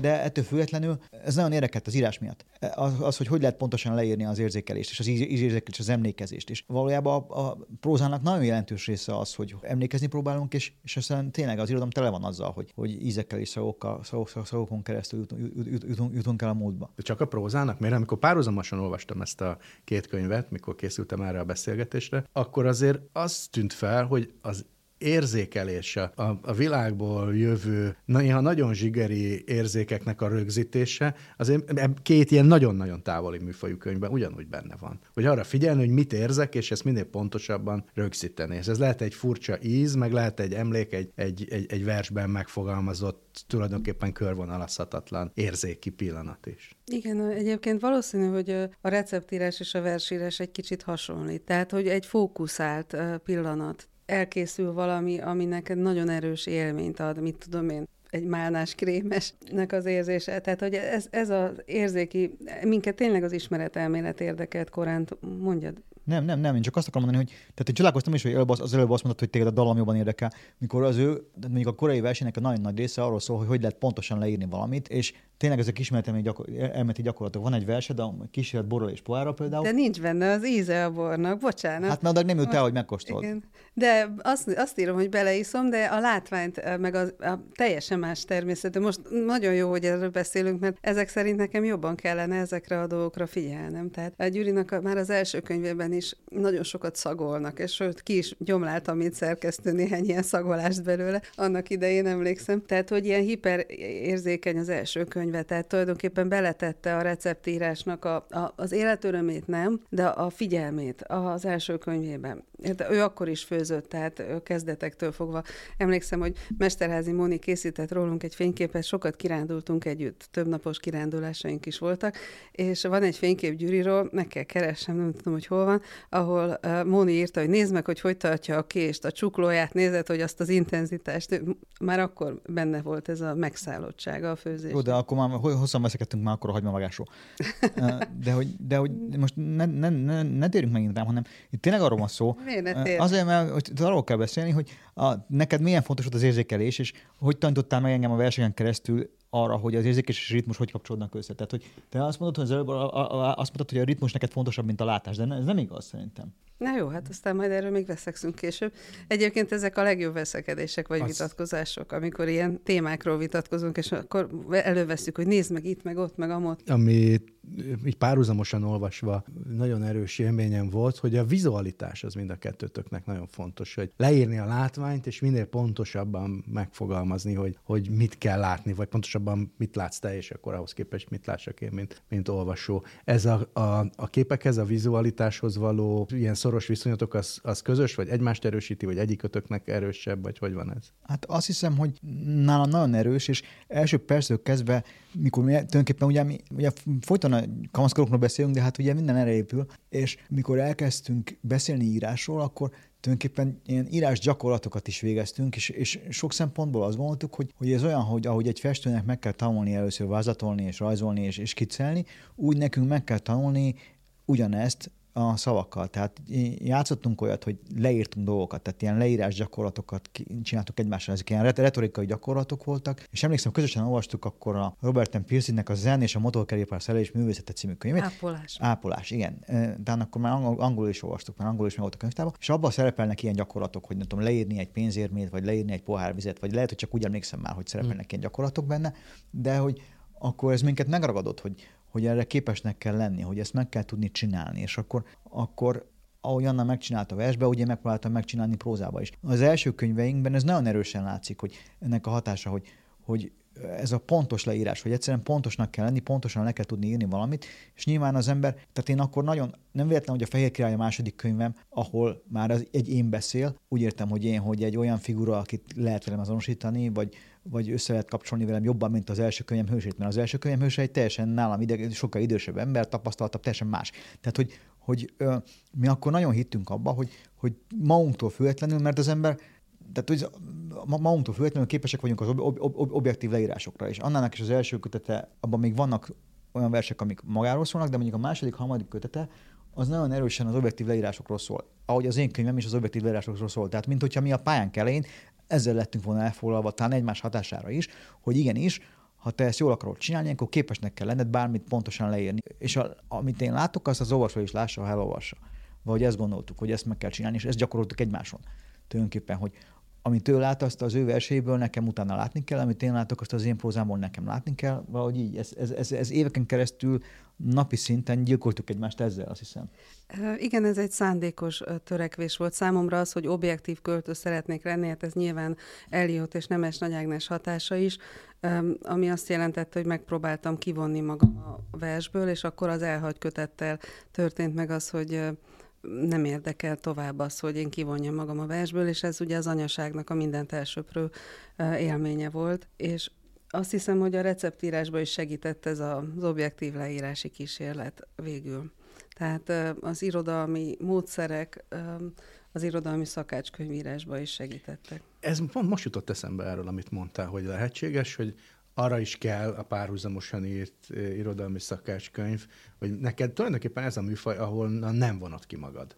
de, de ettől függetlenül ez nagyon érdekelt az írás miatt. Az, az, hogy hogy lehet pontosan leírni az érzékelést és az érzékelést, az emlékezést. És valójában a, a prózának nagyon jelentős része az, hogy emlékezni próbálunk, és, és aztán tényleg az irodalom tele van azzal, hogy, hogy ízekkel és szagokkal, szavok, szavokon keresztül jutunk, jutunk, jutunk el a módba. De csak a prózának? Mert amikor párhuzamosan olvastam ezt a két könyvet, mikor készültem erre a beszélgetésre, akkor azért az tűnt fel, hogy az érzékelés, a, a világból jövő, néha nagyon zsigeri érzékeknek a rögzítése, azért két ilyen nagyon-nagyon távoli műfajú könyvben ugyanúgy benne van. Hogy arra figyelni, hogy mit érzek, és ezt minél pontosabban rögzíteni. És ez lehet egy furcsa íz, meg lehet egy emlék, egy, egy, egy, egy versben megfogalmazott, tulajdonképpen körvonalazhatatlan érzéki pillanat is. Igen, egyébként valószínű, hogy a receptírás és a versírás egy kicsit hasonlít. Tehát, hogy egy fókuszált pillanat elkészül valami, ami neked nagyon erős élményt ad, mit tudom én, egy málnás krémesnek az érzése. Tehát, hogy ez, ez az érzéki, minket tényleg az ismeretelmélet érdekelt korán, mondjad. Nem, nem, nem, én csak azt akarom mondani, hogy tehát én csodálkoztam is, hogy előbb az, az előbb azt mondtad, hogy téged a dalom jobban érdekel, mikor az ő, mondjuk a korai versenynek a nagyon nagy része arról szól, hogy hogy lehet pontosan leírni valamit, és tényleg ezek ismertem gyakor- elméleti gyakorlatok. Van egy versed, a kísérlet borral és poára például. De nincs benne az íze a bornak, bocsánat. Hát mert nem jut el, hogy megkóstold. Igen. De azt, azt írom, hogy beleiszom, de a látványt, meg a, a teljesen más természetű. Most nagyon jó, hogy erről beszélünk, mert ezek szerint nekem jobban kellene ezekre a dolgokra figyelnem. Tehát a Gyurinak a, már az első könyvében is nagyon sokat szagolnak, és sőt, ki is gyomláltam, mint szerkesztő néhány ilyen szagolást belőle, annak idején emlékszem. Tehát, hogy ilyen hiperérzékeny az első könyv, könyve, tehát tulajdonképpen beletette a receptírásnak a, a, az életörömét nem, de a figyelmét az első könyvében. De ő akkor is főzött, tehát kezdetektől fogva. Emlékszem, hogy Mesterházi Móni készített rólunk egy fényképet, sokat kirándultunk együtt, több napos kirándulásaink is voltak, és van egy fénykép Gyuriról, meg kell keresnem, nem tudom, hogy hol van, ahol Móni írta, hogy nézd meg, hogy hogy tartja a kést, a csuklóját, nézed, hogy azt az intenzitást, már akkor benne volt ez a megszállottsága a főzés. Jó, de akkor már hosszan veszekedtünk már akkor a hagymavágásról. De hogy, de hogy most ne, ne, ne, ne térjünk megint rám, hanem itt tényleg arról van szó. Azért, mert hogy arról kell beszélni, hogy a, neked milyen fontos volt az érzékelés, és hogy tanítottál meg engem a versenyen keresztül arra, hogy az érzékelés és a ritmus hogy kapcsolódnak össze. Tehát, hogy te azt mondod, hogy az előbb, azt mondod, hogy a ritmus neked fontosabb, mint a látás, de ez nem igaz szerintem. Na jó, hát aztán majd erről még veszekszünk később. Egyébként ezek a legjobb veszekedések vagy Azt... vitatkozások, amikor ilyen témákról vitatkozunk, és akkor előveszünk, hogy nézd meg itt, meg ott, meg amott. Ami így párhuzamosan olvasva nagyon erős élményem volt, hogy a vizualitás az mind a kettőtöknek nagyon fontos, hogy leírni a látványt, és minél pontosabban megfogalmazni, hogy, hogy mit kell látni, vagy pontosabban mit látsz te, és akkor ahhoz képest mit lássak én, mint, mint olvasó. Ez a, a, a képekhez, a vizualitáshoz való ilyen szoros viszonyatok, az, az közös, vagy egymást erősíti, vagy egyikötöknek erősebb, vagy hogy van ez? Hát azt hiszem, hogy nálam nagyon erős, és első perctől kezdve, mikor mi tulajdonképpen ugye, mi, ugye folyton a kamaszkorokról beszélünk, de hát ugye minden erre épül, és mikor elkezdtünk beszélni írásról, akkor tulajdonképpen ilyen írás gyakorlatokat is végeztünk, és, és sok szempontból azt gondoltuk, hogy, hogy ez olyan, hogy ahogy egy festőnek meg kell tanulni először vázatolni és rajzolni és, és kicelni, úgy nekünk meg kell tanulni ugyanezt a szavakkal. Tehát játszottunk olyat, hogy leírtunk dolgokat, tehát ilyen leírás gyakorlatokat csináltuk egymással, ezek ilyen retorikai gyakorlatok voltak, és emlékszem, közösen olvastuk akkor a Robert M. Pearsonnek a Zen és a motorkerékpár szerelés művészete című könyvét. Ápolás. Ápolás, igen. De akkor már angol, angolul is olvastuk, már angolul is meg volt a könyvtában, és abban szerepelnek ilyen gyakorlatok, hogy nem tudom, leírni egy pénzérmét, vagy leírni egy pohár vizet, vagy lehet, hogy csak úgy emlékszem már, hogy szerepelnek hmm. ilyen gyakorlatok benne, de hogy akkor ez minket megragadott, hogy, hogy erre képesnek kell lenni, hogy ezt meg kell tudni csinálni, és akkor, akkor ahogy Anna megcsinálta versbe, ugye megpróbáltam megcsinálni prózába is. Az első könyveinkben ez nagyon erősen látszik, hogy ennek a hatása, hogy, hogy ez a pontos leírás, hogy egyszerűen pontosnak kell lenni, pontosan le kell tudni írni valamit, és nyilván az ember, tehát én akkor nagyon, nem véletlen, hogy a Fehér Király a második könyvem, ahol már az, egy én beszél, úgy értem, hogy én, hogy egy olyan figura, akit lehet velem azonosítani, vagy, vagy össze lehet kapcsolni velem jobban, mint az első könyvem hősét, mert az első könyvem hőse egy teljesen nálam ide, sokkal idősebb ember, tapasztaltabb, teljesen más. Tehát, hogy, hogy ö, mi akkor nagyon hittünk abba, hogy, hogy magunktól függetlenül, mert az ember tehát hogy magunktól függetlenül képesek vagyunk az ob- ob- ob- objektív leírásokra, és annának is az első kötete, abban még vannak olyan versek, amik magáról szólnak, de mondjuk a második, harmadik kötete, az nagyon erősen az objektív leírásokról szól. Ahogy az én könyvem is az objektív leírásokról szól. Tehát, mint hogyha mi a pályán elején ezzel lettünk volna elfoglalva, talán egymás hatására is, hogy igenis, ha te ezt jól akarod csinálni, akkor képesnek kell lenned bármit pontosan leírni. És a, amit én látok, azt az olvasó is lássa, ha elolvassa. Vagy ezt gondoltuk, hogy ezt meg kell csinálni, és ezt gyakoroltuk egymáson. Tulajdonképpen, hogy amit ő lát, azt az ő verséből nekem utána látni kell, amit én látok, azt az én prózámból nekem látni kell, valahogy így. Ez, ez, ez, ez éveken keresztül napi szinten gyilkoltuk egymást ezzel, azt hiszem. Igen, ez egy szándékos törekvés volt számomra az, hogy objektív költő szeretnék lenni, hát ez nyilván Eliott és Nemes Nagy Ágnes hatása is, ami azt jelentette, hogy megpróbáltam kivonni magam a versből, és akkor az elhagy kötettel történt meg az, hogy nem érdekel tovább az, hogy én kivonjam magam a versből, és ez ugye az anyaságnak a mindent elsöprő élménye volt, és azt hiszem, hogy a receptírásban is segített ez az objektív leírási kísérlet végül. Tehát az irodalmi módszerek az irodalmi szakácskönyvírásba is segítettek. Ez most jutott eszembe erről, amit mondtál, hogy lehetséges, hogy arra is kell a párhuzamosan írt irodalmi szakácskönyv, hogy neked tulajdonképpen ez a műfaj, ahol nem vonod ki magad.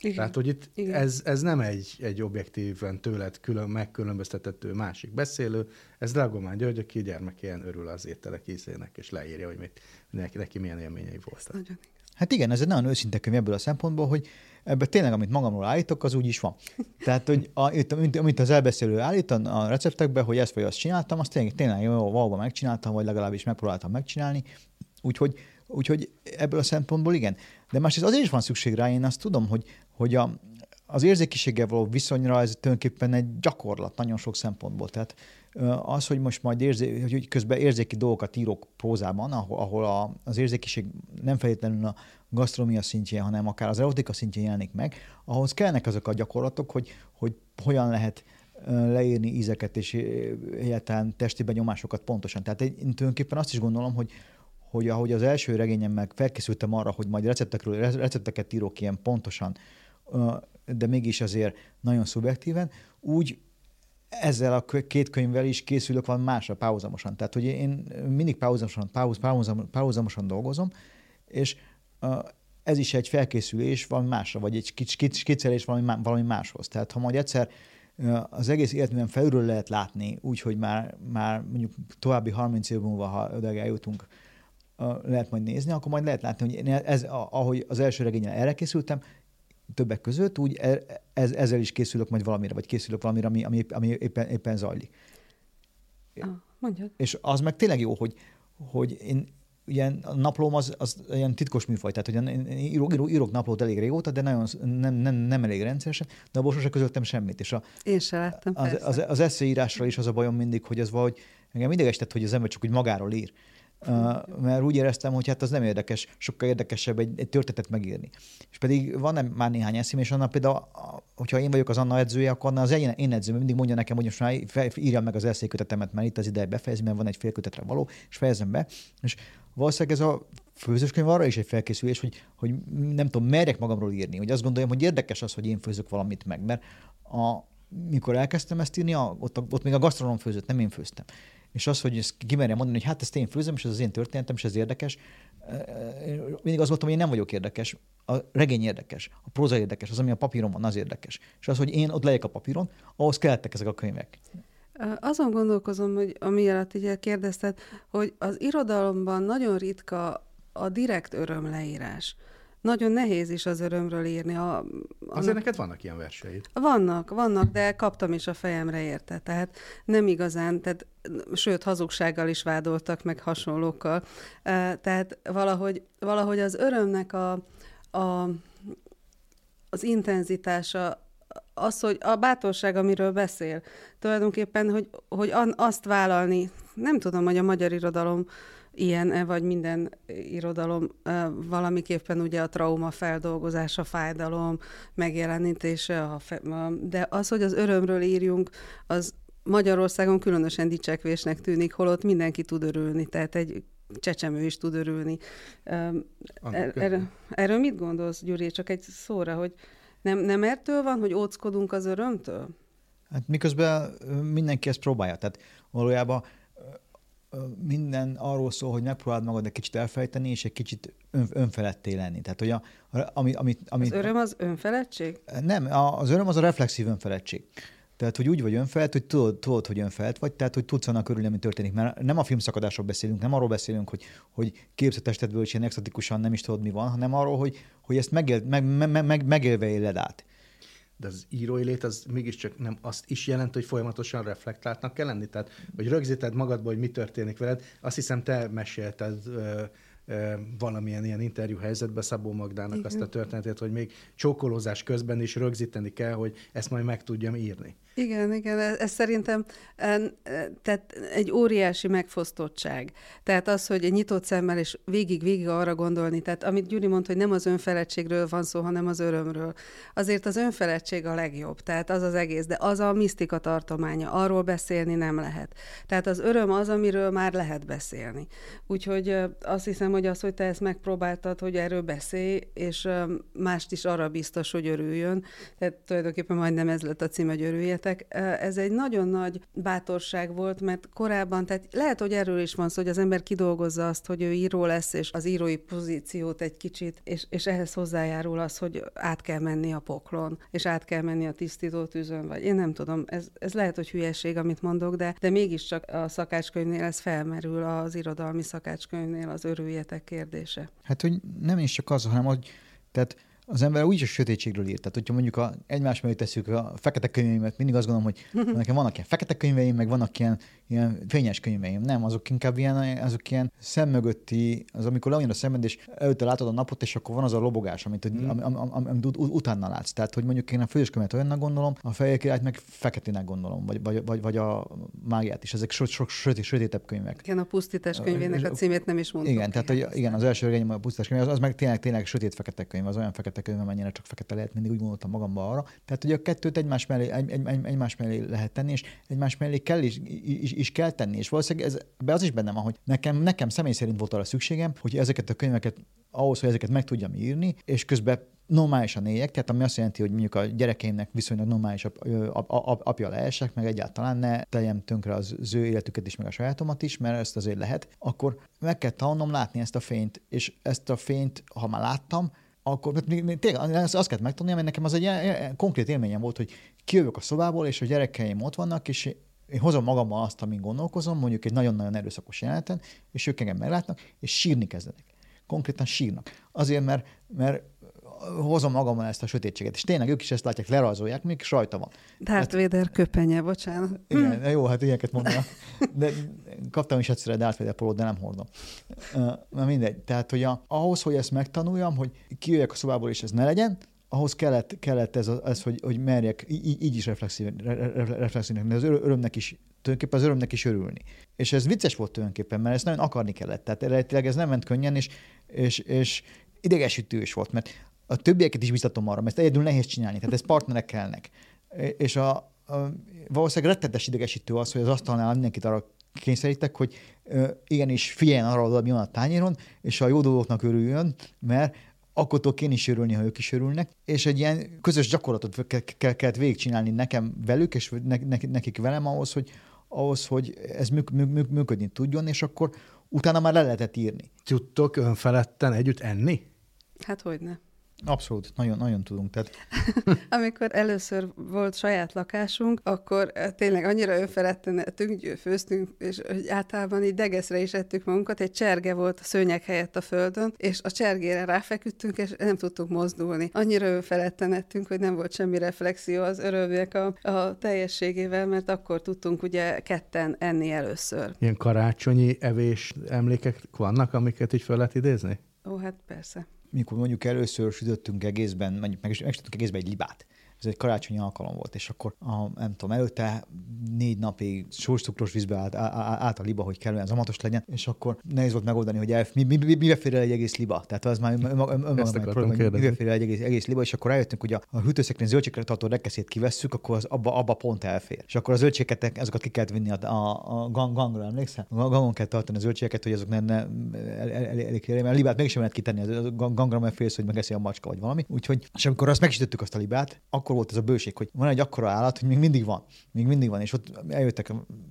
Igen. Tehát, hogy itt Igen. ez, ez nem egy, egy objektíven tőled külön, megkülönböztetető másik beszélő, ez Dragomán György, aki gyermekén örül az ételek ízének, és leírja, hogy mit, neki, neki milyen élményei voltak. Nagyon Hát igen, ez egy nagyon őszinte könyv ebből a szempontból, hogy ebben tényleg, amit magamról állítok, az úgy is van. Tehát, hogy a, itt, amit az elbeszélő állít a receptekben, hogy ezt vagy azt csináltam, azt tényleg, tényleg jó, valóban megcsináltam, vagy legalábbis megpróbáltam megcsinálni. Úgyhogy, úgyhogy ebből a szempontból igen. De másrészt azért is van szükség rá, én azt tudom, hogy, hogy a, az érzékiséggel való viszonyra ez tulajdonképpen egy gyakorlat nagyon sok szempontból. Tehát az, hogy most majd érzé, hogy közben érzéki dolgokat írok prózában, ahol, ahol a, az érzékiség nem feltétlenül a gasztronómia szintjén, hanem akár az erotika szintjén jelenik meg, ahhoz kellnek azok a gyakorlatok, hogy, hogy hogyan lehet leírni ízeket és egyáltalán testi benyomásokat pontosan. Tehát én tulajdonképpen azt is gondolom, hogy, hogy ahogy az első regényemmel felkészültem arra, hogy majd receptekről, recepteket írok ilyen pontosan, de mégis azért nagyon szubjektíven, úgy ezzel a két könyvvel is készülök valami másra párhuzamosan. Tehát, hogy én mindig párhuzamosan, párhuzamosan, párhuzamosan dolgozom, és ez is egy felkészülés valami másra, vagy egy skiccelés valami, valami máshoz. Tehát ha majd egyszer az egész életműben felülről lehet látni, úgyhogy már, már mondjuk további 30 év múlva, ha oda eljutunk, lehet majd nézni, akkor majd lehet látni, hogy ez, ahogy az első regényen erre készültem, többek között, úgy e, ez, ezzel is készülök majd valamire, vagy készülök valamire, ami, ami, ami éppen, éppen zajlik. Ah, mondjad. És az meg tényleg jó, hogy, hogy én ugye a naplóm az, az ilyen titkos műfaj, tehát hogy én írok, írok, írok naplót elég régóta, de nagyon, nem, nem, nem elég rendszeresen, de abból sosem közöltem semmit. És a, én sem láttam, az, az, az, eszéírásra is az a bajom mindig, hogy ez valahogy engem mindig estett, hogy az ember csak úgy magáról ír. Mert úgy éreztem, hogy hát az nem érdekes, sokkal érdekesebb egy, egy történetet megírni. És pedig van -e már néhány eszém, és annak például, hogyha én vagyok az Anna edzője, akkor Anna az én, én edzőm mindig mondja nekem, hogy most már írjam meg az eszékötetemet, mert itt az ideje befejezni, mert van egy félkötetre való, és fejezem be. És valószínűleg ez a főzős könyv arra is egy felkészülés, hogy, hogy nem tudom, merjek magamról írni, hogy azt gondoljam, hogy érdekes az, hogy én főzök valamit meg, mert a, mikor elkezdtem ezt írni, a, ott, ott még a gasztronóm főzött, nem én főztem és az, hogy ezt kimerjem mondani, hogy hát ezt én főzöm, és ez az én történetem, és ez érdekes, mindig az voltam, hogy én nem vagyok érdekes. A regény érdekes, a próza érdekes, az, ami a papíron van, az érdekes. És az, hogy én ott legyek a papíron, ahhoz kellettek ezek a könyvek. Azon gondolkozom, hogy amiatt ugye kérdezted, hogy az irodalomban nagyon ritka a direkt örömleírás nagyon nehéz is az örömről írni. A, a Azért neked vannak ilyen verseid. Vannak, vannak, de kaptam is a fejemre érte. Tehát nem igazán, tehát, sőt, hazugsággal is vádoltak, meg hasonlókkal. Tehát valahogy, valahogy az örömnek a, a, az intenzitása, az, hogy a bátorság, amiről beszél, tulajdonképpen, hogy, hogy azt vállalni, nem tudom, hogy a magyar irodalom ilyen, vagy minden irodalom valamiképpen ugye a trauma feldolgozása, fájdalom megjelenítése, de az, hogy az örömről írjunk, az Magyarországon különösen dicsekvésnek tűnik, holott mindenki tud örülni, tehát egy csecsemő is tud örülni. Er, er, erről mit gondolsz, Gyuri? Csak egy szóra, hogy nem, nem ettől van, hogy óckodunk az örömtől? Hát miközben mindenki ezt próbálja. Tehát valójában minden arról szól, hogy megpróbáld magad egy kicsit elfejteni, és egy kicsit ön, önfeletté lenni. Tehát, hogy a, ami, ami, ami, az öröm az önfeledtség? Nem, az öröm az a reflexív önfeledtség. Tehát, hogy úgy vagy önfelt, hogy tudod, tudod, hogy önfelt vagy, tehát, hogy tudsz annak örülni, ami történik. Mert nem a filmszakadásról beszélünk, nem arról beszélünk, hogy, hogy képzetestedből is ilyen exotikusan nem is tudod, mi van, hanem arról, hogy, hogy ezt megél, meg, meg, meg, megélve éled át. De az írói lét az mégiscsak nem azt is jelent, hogy folyamatosan reflektáltnak kell lenni. Tehát, hogy rögzíted magadba, hogy mi történik veled. Azt hiszem, te mesélted valamilyen ilyen interjú helyzetben Szabó Magdának Igen. azt a történetét, hogy még csókolózás közben is rögzíteni kell, hogy ezt majd meg tudjam írni. Igen, igen, ez, ez szerintem tehát egy óriási megfosztottság. Tehát az, hogy egy nyitott szemmel és végig-végig arra gondolni, tehát amit Gyuri mondta, hogy nem az önfeledtségről van szó, hanem az örömről. Azért az önfeledtség a legjobb, tehát az az egész, de az a misztika tartománya, arról beszélni nem lehet. Tehát az öröm az, amiről már lehet beszélni. Úgyhogy azt hiszem, hogy az, hogy te ezt megpróbáltad, hogy erről beszélj, és mást is arra biztos, hogy örüljön. Tehát tulajdonképpen majdnem ez lett a cím, hogy örüljetek. Ez egy nagyon nagy bátorság volt, mert korábban, tehát lehet, hogy erről is van szó, hogy az ember kidolgozza azt, hogy ő író lesz, és az írói pozíciót egy kicsit, és, és ehhez hozzájárul az, hogy át kell menni a poklon, és át kell menni a tisztító tűzön, vagy én nem tudom, ez, ez lehet, hogy hülyeség, amit mondok, de, de mégiscsak a szakácskönyvnél ez felmerül, az irodalmi szakácskönyvnél az örüljetek kérdése. Hát, hogy nem is csak az, hanem hogy tehát az ember úgy a sötétségről írt. Tehát, hogyha mondjuk a, egymás mellé tesszük a fekete könyveimet, mindig azt gondolom, hogy nekem vannak ilyen fekete könyveim, meg vannak ilyen, ilyen fényes könyveim. Nem, azok inkább ilyen, azok ilyen szemmögötti, az amikor leonyod a szemed, és előtte látod a napot, és akkor van az a lobogás, amit, mm. am, am, am, am, utána látsz. Tehát, hogy mondjuk én a főskönyvet olyannak gondolom, a fehér királyt meg feketének gondolom, vagy, vagy, vagy, vagy a mágiát is. Ezek sok, sok sötét, sötétebb könyvek. Igen, a pusztítás könyvének a címét nem is mondtam. Igen, tehát hogy, igen, az első regény a pusztítás könyv, az, az meg tényleg, tényleg sötét fekete könyv, az olyan fekete könyv, mennyire csak fekete lehet, mindig úgy gondoltam magamba arra. Tehát, hogy a kettőt egymás mellé, egy, egy, egy, egymás mellé lehet tenni, és egymás mellé kell is, is, is kell tenni. És valószínűleg ez, be az is benne van, hogy nekem, nekem személy szerint volt arra szükségem, hogy ezeket a könyveket ahhoz, hogy ezeket meg tudjam írni, és közben normálisan éljek, tehát ami azt jelenti, hogy mondjuk a gyerekeimnek viszonylag normális ap, ap, ap, apja lehessek, meg egyáltalán ne teljem tönkre az, az ő életüket is, meg a sajátomat is, mert ezt azért lehet, akkor meg kell tanulnom látni ezt a fényt, és ezt a fényt, ha már láttam, akkor tényleg azt kellett megtanulni, mert nekem az egy konkrét élményem volt, hogy kijövök a szobából, és a gyerekeim ott vannak, és én hozom magammal azt, amin gondolkozom, mondjuk egy nagyon-nagyon erőszakos jeleneten, és ők engem meglátnak, és sírni kezdenek. Konkrétan sírnak. Azért, mert, mert hozom magammal ezt a sötétséget. És tényleg ők is ezt látják, lerajzolják, még sajta van. Darth hát, Vader köpenye, bocsánat. Igen, hm. jó, hát ilyeneket mondanak. De kaptam is egyszer a Darth Vader polót, de nem hordom. Na mindegy. Tehát, hogy a, ahhoz, hogy ezt megtanuljam, hogy kijöjjek a szobából, és ez ne legyen, ahhoz kellett, kellett ez, ez hogy, hogy merjek így, így is reflexívnek, de az örömnek is, tulajdonképpen az örömnek is örülni. És ez vicces volt tulajdonképpen, mert ezt nagyon akarni kellett. Tehát eredetileg ez nem ment könnyen, és, és, és idegesítős volt, mert a többieket is biztatom arra, mert ezt egyedül nehéz csinálni, tehát ez partnerek kellnek. És a, a valószínűleg rettetes idegesítő az, hogy az asztalnál mindenkit arra kényszerítek, hogy igenis figyeljen arra, hogy mi van a tányéron, és a jó dolgoknak örüljön, mert akkor tudok én is örülni, ha ők is örülnek, és egy ilyen közös gyakorlatot kellett végigcsinálni nekem velük, és nekik velem ahhoz, hogy, ahhoz, hogy ez műk, műk, működni tudjon, és akkor utána már le lehetett írni. Tudtok önfeledten együtt enni? Hát hogy ne. Abszolút, nagyon, nagyon tudunk. Tehát... Amikor először volt saját lakásunk, akkor eh, tényleg annyira önfeledten ettünk, főztünk, és hogy általában így degeszre is ettük magunkat, egy cserge volt a szőnyeg helyett a földön, és a csergére ráfeküdtünk, és nem tudtuk mozdulni. Annyira önfeledten ettünk, hogy nem volt semmi reflexió az örömnek a, a teljességével, mert akkor tudtunk ugye ketten enni először. Ilyen karácsonyi evés emlékek vannak, amiket így fel lehet idézni? Ó, hát persze mikor mondjuk először sütöttünk egészben, mondjuk meg, megsütöttünk egészben egy libát, ez egy karácsonyi alkalom volt, és akkor a, nem tudom, előtte négy napig sós vízbe állt, állt a liba, hogy kellően zamatos legyen, és akkor nehéz volt megoldani, hogy elf, mi, mi, mi, mi fér el egy egész liba. Tehát az már önmagában hogy mi fér el egy egész, egész liba, és akkor rájöttünk, hogy a, a hűtőszekrény zöldségre tartó rekeszét kivesszük, akkor az abba, abba pont elfér. És akkor a zöldségeket, ezeket ki kellett vinni a, a, a gang, gangra, emlékszel? A gangon kell tartani a zöldségeket, hogy azok ne, ne el, el, el, el, el, a libát mégsem lehet kitenni a gangra, mert félsz, hogy megeszi a macska vagy valami. Úgyhogy, és amikor azt megsütöttük azt a libát, akkor volt ez a bőség, hogy van egy akkora állat, hogy még mindig van. Még mindig van. És ott eljöttek,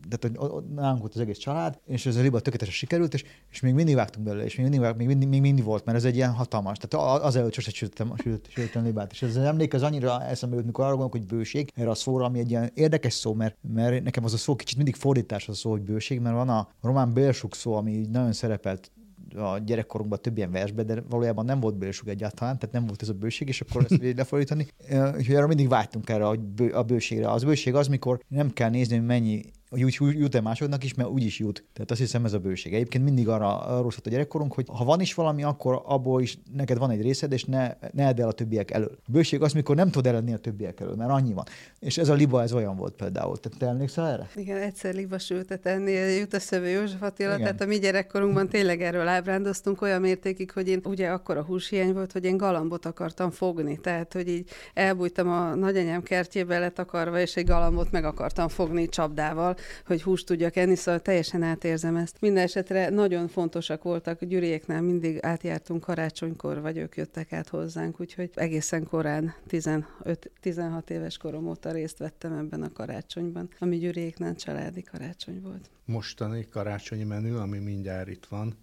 tehát hogy nálunk volt az egész család, és ez a liba tökéletesen sikerült, és, és még mindig vágtunk belőle, és még mindig, még mindig, még mindig volt, mert ez egy ilyen hatalmas. Tehát az előtt sose sütöttem, sütöttem libát. És az emlék az annyira eszembe jut, mikor arra gondolok, hogy bőség, erre a szóra, ami egy ilyen érdekes szó, mert, mert nekem az a szó kicsit mindig fordítás az a szó, hogy bőség, mert van a román bélsuk szó, ami nagyon szerepelt a gyerekkorunkban több ilyen versbe, de valójában nem volt bőség egyáltalán, tehát nem volt ez a bőség, és akkor ezt lefordítani. Úgyhogy arra mindig vágytunk erre a bőségre. Az bőség az, mikor nem kell nézni, hogy mennyi úgy jut-e másodnak is, mert úgy is jut. Tehát azt hiszem ez a bőség. Egyébként mindig arra, szólt a gyerekkorunk, hogy ha van is valami, akkor abból is neked van egy részed, és ne, ne edd el a többiek elől. A bőség az, mikor nem tudod eladni a többiek elől, mert annyi van. És ez a liba, ez olyan volt például. Te, te emlékszel erre? Igen, egyszer liba sültet enni, jut a szövő József Attila, Igen. tehát a mi gyerekkorunkban tényleg erről ábrándoztunk olyan mértékig, hogy én ugye akkor a húshiány volt, hogy én galambot akartam fogni. Tehát, hogy így elbújtam a nagyanyám kertjébe letakarva, és egy galambot meg akartam fogni csapdával, hogy húst tudjak enni, szóval teljesen átérzem ezt. Minden esetre nagyon fontosak voltak, Gyuriéknál mindig átjártunk karácsonykor, vagy ők jöttek át hozzánk, úgyhogy egészen korán, 15-16 éves korom óta részt vettem ebben a karácsonyban, ami Gyuriéknál családi karácsony volt. Mostani karácsonyi menü, ami mindjárt itt van,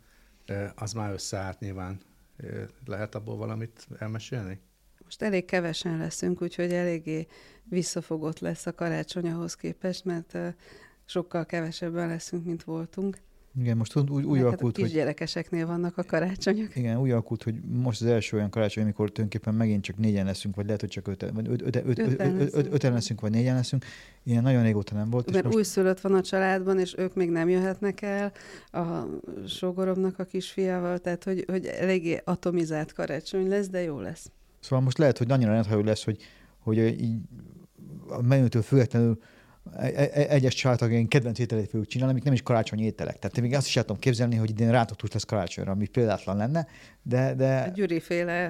az már összeállt nyilván. Lehet abból valamit elmesélni? Most elég kevesen leszünk, úgyhogy eléggé visszafogott lesz a karácsony ahhoz képest, mert sokkal kevesebben leszünk, mint voltunk. Igen, most úgy, úgy hát alakult, a kisgyerekeseknél vannak a karácsonyok. Igen, úgy alakult, hogy most az első olyan karácsony, amikor tulajdonképpen megint csak négyen leszünk, vagy lehet, hogy csak öten, vagy öt, öt, öt, öt, öt, öt, öten leszünk, vagy négyen leszünk. Ilyen nagyon régóta nem volt. Mert most... újszülött van a családban, és ők még nem jöhetnek el a sógoromnak a kisfiával, tehát hogy, hogy eléggé atomizált karácsony lesz, de jó lesz. Szóval most lehet, hogy annyira rendhagyó lesz, hogy, hogy így a menütől függetlenül E, e, e, egyes családtagjaink kedvenc ételét fogjuk csinálni, amik nem is karácsonyi ételek. Tehát még azt is tudom képzelni, hogy idén rántott lesz karácsonyra, ami példátlan lenne, de... de... A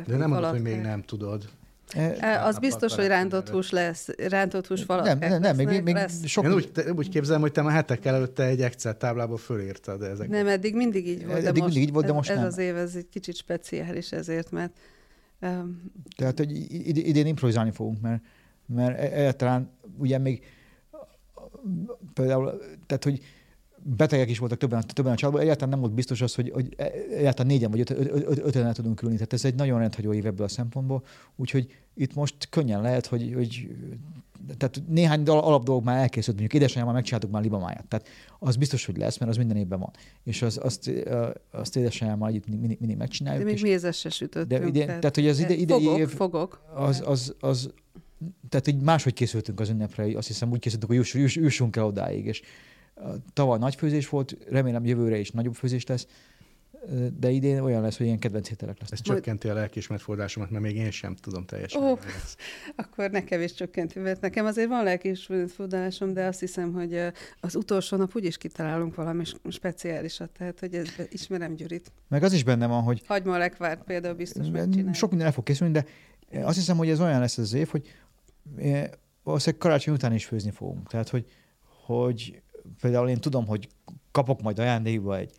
De nem mondod, hogy még nem tudod. E, az biztos, hogy rántott hús lesz, rántott hús falat. Nem, nem, nem, még, még lesz. sok... Én úgy, úgy képzelem, hogy te már hetek előtte egy Excel táblából fölírtad ezeket. Nem, eddig mindig így volt, de eddig most, mindig így volt, de most ez, nem. ez az év, ez egy kicsit speciális ezért, mert... Um... Tehát, hogy idén improvizálni fogunk, mert, mert egyáltalán ugye még például, tehát hogy betegek is voltak többen, többen a családban, egyáltalán nem volt biztos az, hogy, hogy egyáltalán négyen vagy öt, öt, öt, öten el tudunk ülni. Tehát ez egy nagyon rendhagyó év ebből a szempontból, úgyhogy itt most könnyen lehet, hogy, hogy tehát néhány alap dolog már elkészült, mondjuk édesanyám már megcsináltuk már libamáját. Tehát az biztos, hogy lesz, mert az minden évben van. És az, azt, azt édesanyám már együtt mindig, mindig megcsináljuk. De még mézes se sütöttünk. De ide, tehát, hogy az ide, ide fogok, év, fogok. Az, az, az, tehát így máshogy készültünk az ünnepre, azt hiszem úgy készültünk, hogy juss, juss, jussunk el odáig, és tavaly nagy főzés volt, remélem jövőre is nagyobb főzés lesz, de idén olyan lesz, hogy ilyen kedvenc ételek lesznek. Ez csökkenti a lelkiismeretfordásomat, mert még én sem tudom teljesen. Ó, akkor nekem is csökkenti, mert nekem azért van lelkiismeretfordásom, de azt hiszem, hogy az utolsó nap úgyis kitalálunk valami speciálisat, tehát hogy ez, ismerem Gyurit. Meg az is benne van, hogy... Hagyma lekvárt például biztos megcsinálja. Sok minden el fog készülni, de azt hiszem, hogy ez olyan lesz az év, hogy valószínűleg karácsony után is főzni fogunk. Tehát, hogy, hogy például én tudom, hogy kapok majd ajándékba egy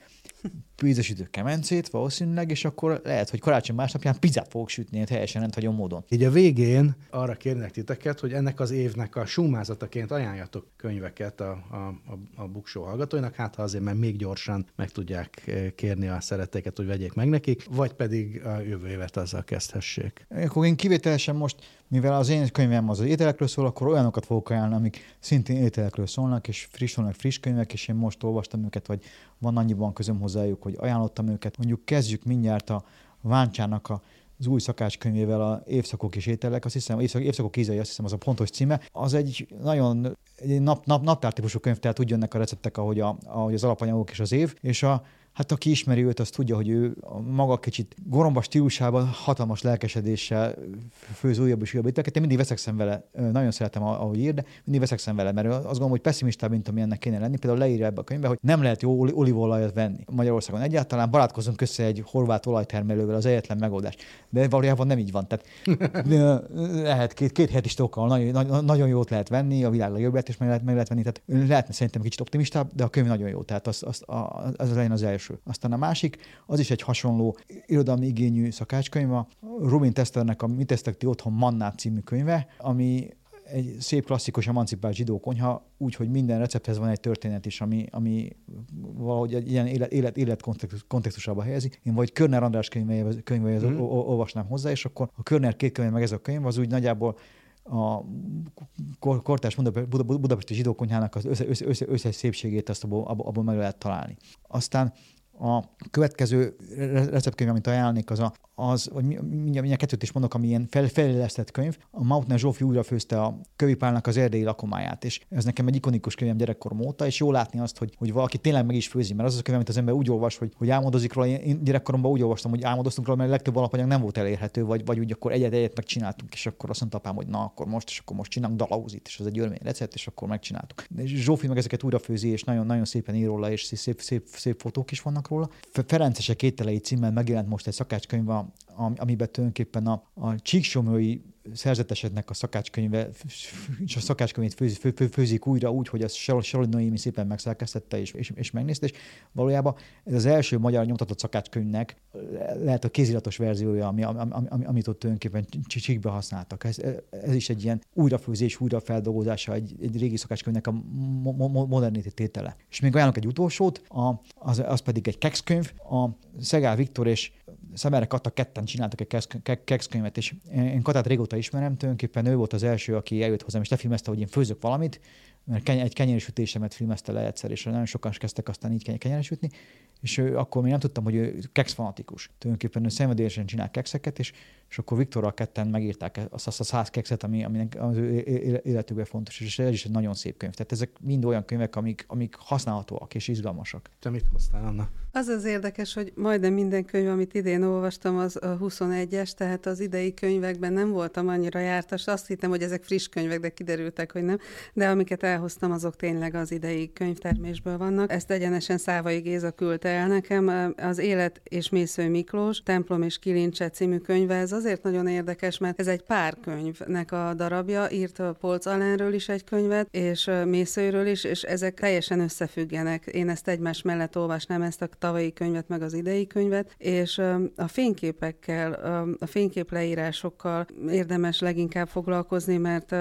ízesítő kemencét valószínűleg, és akkor lehet, hogy karácsony másnapján pizzát fogok sütni egy teljesen rendhagyó módon. Így a végén arra kérnek titeket, hogy ennek az évnek a sumázataként ajánljatok könyveket a, a, a, a Buksó hallgatóinak, hát ha azért, mert még gyorsan meg tudják eh, kérni a szeretéket, hogy vegyék meg nekik, vagy pedig a jövő évet azzal kezdhessék. Akkor én kivételesen most, mivel az én könyvem az, az ételekről szól, akkor olyanokat fogok ajánlani, amik szintén ételekről szólnak, és friss, friss könyvek, és én most olvastam őket, vagy van annyiban közöm hozzájuk, hogy ajánlottam őket. Mondjuk kezdjük mindjárt a Váncsának a az új szakácskönyvével a Évszakok és ételek, azt hiszem, évszak, évszakok ízei, azt hiszem, az a pontos címe. Az egy nagyon egy nap, nap, naptártípusú könyv, tehát úgy jönnek a receptek, ahogy, a, ahogy az alapanyagok és az év, és a hát aki ismeri őt, az tudja, hogy ő a maga kicsit goromba stílusában hatalmas lelkesedéssel főz újabb és újabb ételeket. Én mindig veszekszem vele, nagyon szeretem, ahogy ír, de mindig veszekszem vele, mert azt gondolom, hogy pessimistább, mint amilyennek kéne lenni. Például leírja ebbe a könyvbe, hogy nem lehet jó olívolajat venni Magyarországon egyáltalán, barátkozunk össze egy horvát olajtermelővel, az egyetlen megoldás. De valójában nem így van. Tehát lehet két, két hét is nagyon, nagyon, nagyon jót lehet venni, a világ legjobbet is meg lehet, meg lehet venni. Tehát lehetne szerintem kicsit optimistább, de a könyv nagyon jó. Tehát az, az, az, az legyen az első első. Aztán a másik, az is egy hasonló irodalmi igényű szakácskönyv, a Rubin Testernek a Mi tesztek ti otthon Mannát című könyve, ami egy szép klasszikus emancipált zsidó konyha, úgyhogy minden recepthez van egy történet is, ami, ami valahogy egy ilyen élet, élet, élet kontextusába helyezi. Én vagy Körner András könyveihez, könyveihez mm. olvasnám hozzá, és akkor a Körner két könyv meg ez a könyv, az úgy nagyjából a kortás Budapesti zsidókonyhának az összes össze, össze, össze szépségét azt abból, abból meg lehet találni. Aztán A következő receptkönyv, amit ajánlnék, az a az, hogy mindjárt, mindjárt kettőt is mondok, ami ilyen fel, felélesztett könyv. A Mautner Zsófi újra főzte a Kövipálnak az erdélyi lakomáját, és ez nekem egy ikonikus könyvem gyerekkorom óta, és jó látni azt, hogy, hogy valaki tényleg meg is főzi, mert az az a könyv, amit az ember úgy olvas, hogy, hogy álmodozik róla. Én gyerekkoromban úgy olvastam, hogy álmodoztunk róla, mert a legtöbb alapanyag nem volt elérhető, vagy, vagy úgy akkor egyet-egyet megcsináltunk, és akkor azt mondta apám, hogy na, akkor most, és akkor most csinálunk dalauzit, és az egy örmény recept, és akkor megcsináltuk. És Zsófi meg ezeket újra főzi, és nagyon-nagyon szépen ír róla, és szép, szép, szép fotók is vannak róla. Ferencesek ételei címmel megjelent most egy szakácskönyv, amiben tulajdonképpen a, a csíksomói szerzetesednek a szakácskönyve, és a szakácskönyvét főzik, fő, fő, főzik újra úgy, hogy azt Saroli Noémi szépen megszerkesztette és, és, és megnézte, és valójában ez az első magyar nyomtatott szakácskönyvnek lehet a kéziratos verziója, ami, ami, ami, amit ott tulajdonképpen csíkbe használtak. Ez, ez is egy ilyen újrafőzés, újrafeldolgozása egy, egy régi szakácskönyvnek a mo, mo, És még ajánlok egy utolsót, a, az, az pedig egy kekszkönyv, a Szegál Viktor és Szemere Kata ketten csináltak egy kekszkönyvet, és én Katát régóta ismerem, tulajdonképpen ő volt az első, aki eljött hozzám, és lefilmezte, hogy én főzök valamit, mert egy kenyérsütésemet filmezte le egyszer, és nagyon sokan kezdtek aztán így kenyeresütni, és ő, akkor még nem tudtam, hogy ő keks fanatikus. Tulajdonképpen ő szenvedélyesen csinál kekszeket, és, és akkor Viktorral ketten megírták azt, azt a száz kekszet, ami, ami az ő életükben fontos, és ez is egy nagyon szép könyv. Tehát ezek mind olyan könyvek, amik, amik használhatóak és izgalmasak. Te mit hoztál, Anna? Az az érdekes, hogy majdnem minden könyv, amit idén olvastam, az a 21-es, tehát az idei könyvekben nem voltam annyira jártas. Azt hittem, hogy ezek friss könyvek, de kiderültek, hogy nem. De amiket elhoztam, azok tényleg az idei könyvtermésből vannak. Ezt egyenesen Szávai Géza küldte el nekem. Az Élet és Mésző Miklós, Templom és Kilincse című könyve, ez azért nagyon érdekes, mert ez egy pár könyvnek a darabja, írt a Polc Alenről is egy könyvet, és Mészőről is, és ezek teljesen összefüggenek. Én ezt egymás mellett olvasnám, ezt a tavalyi könyvet, meg az idei könyvet, és a fényképekkel, a fénykép leírásokkal érdemes leginkább foglalkozni, mert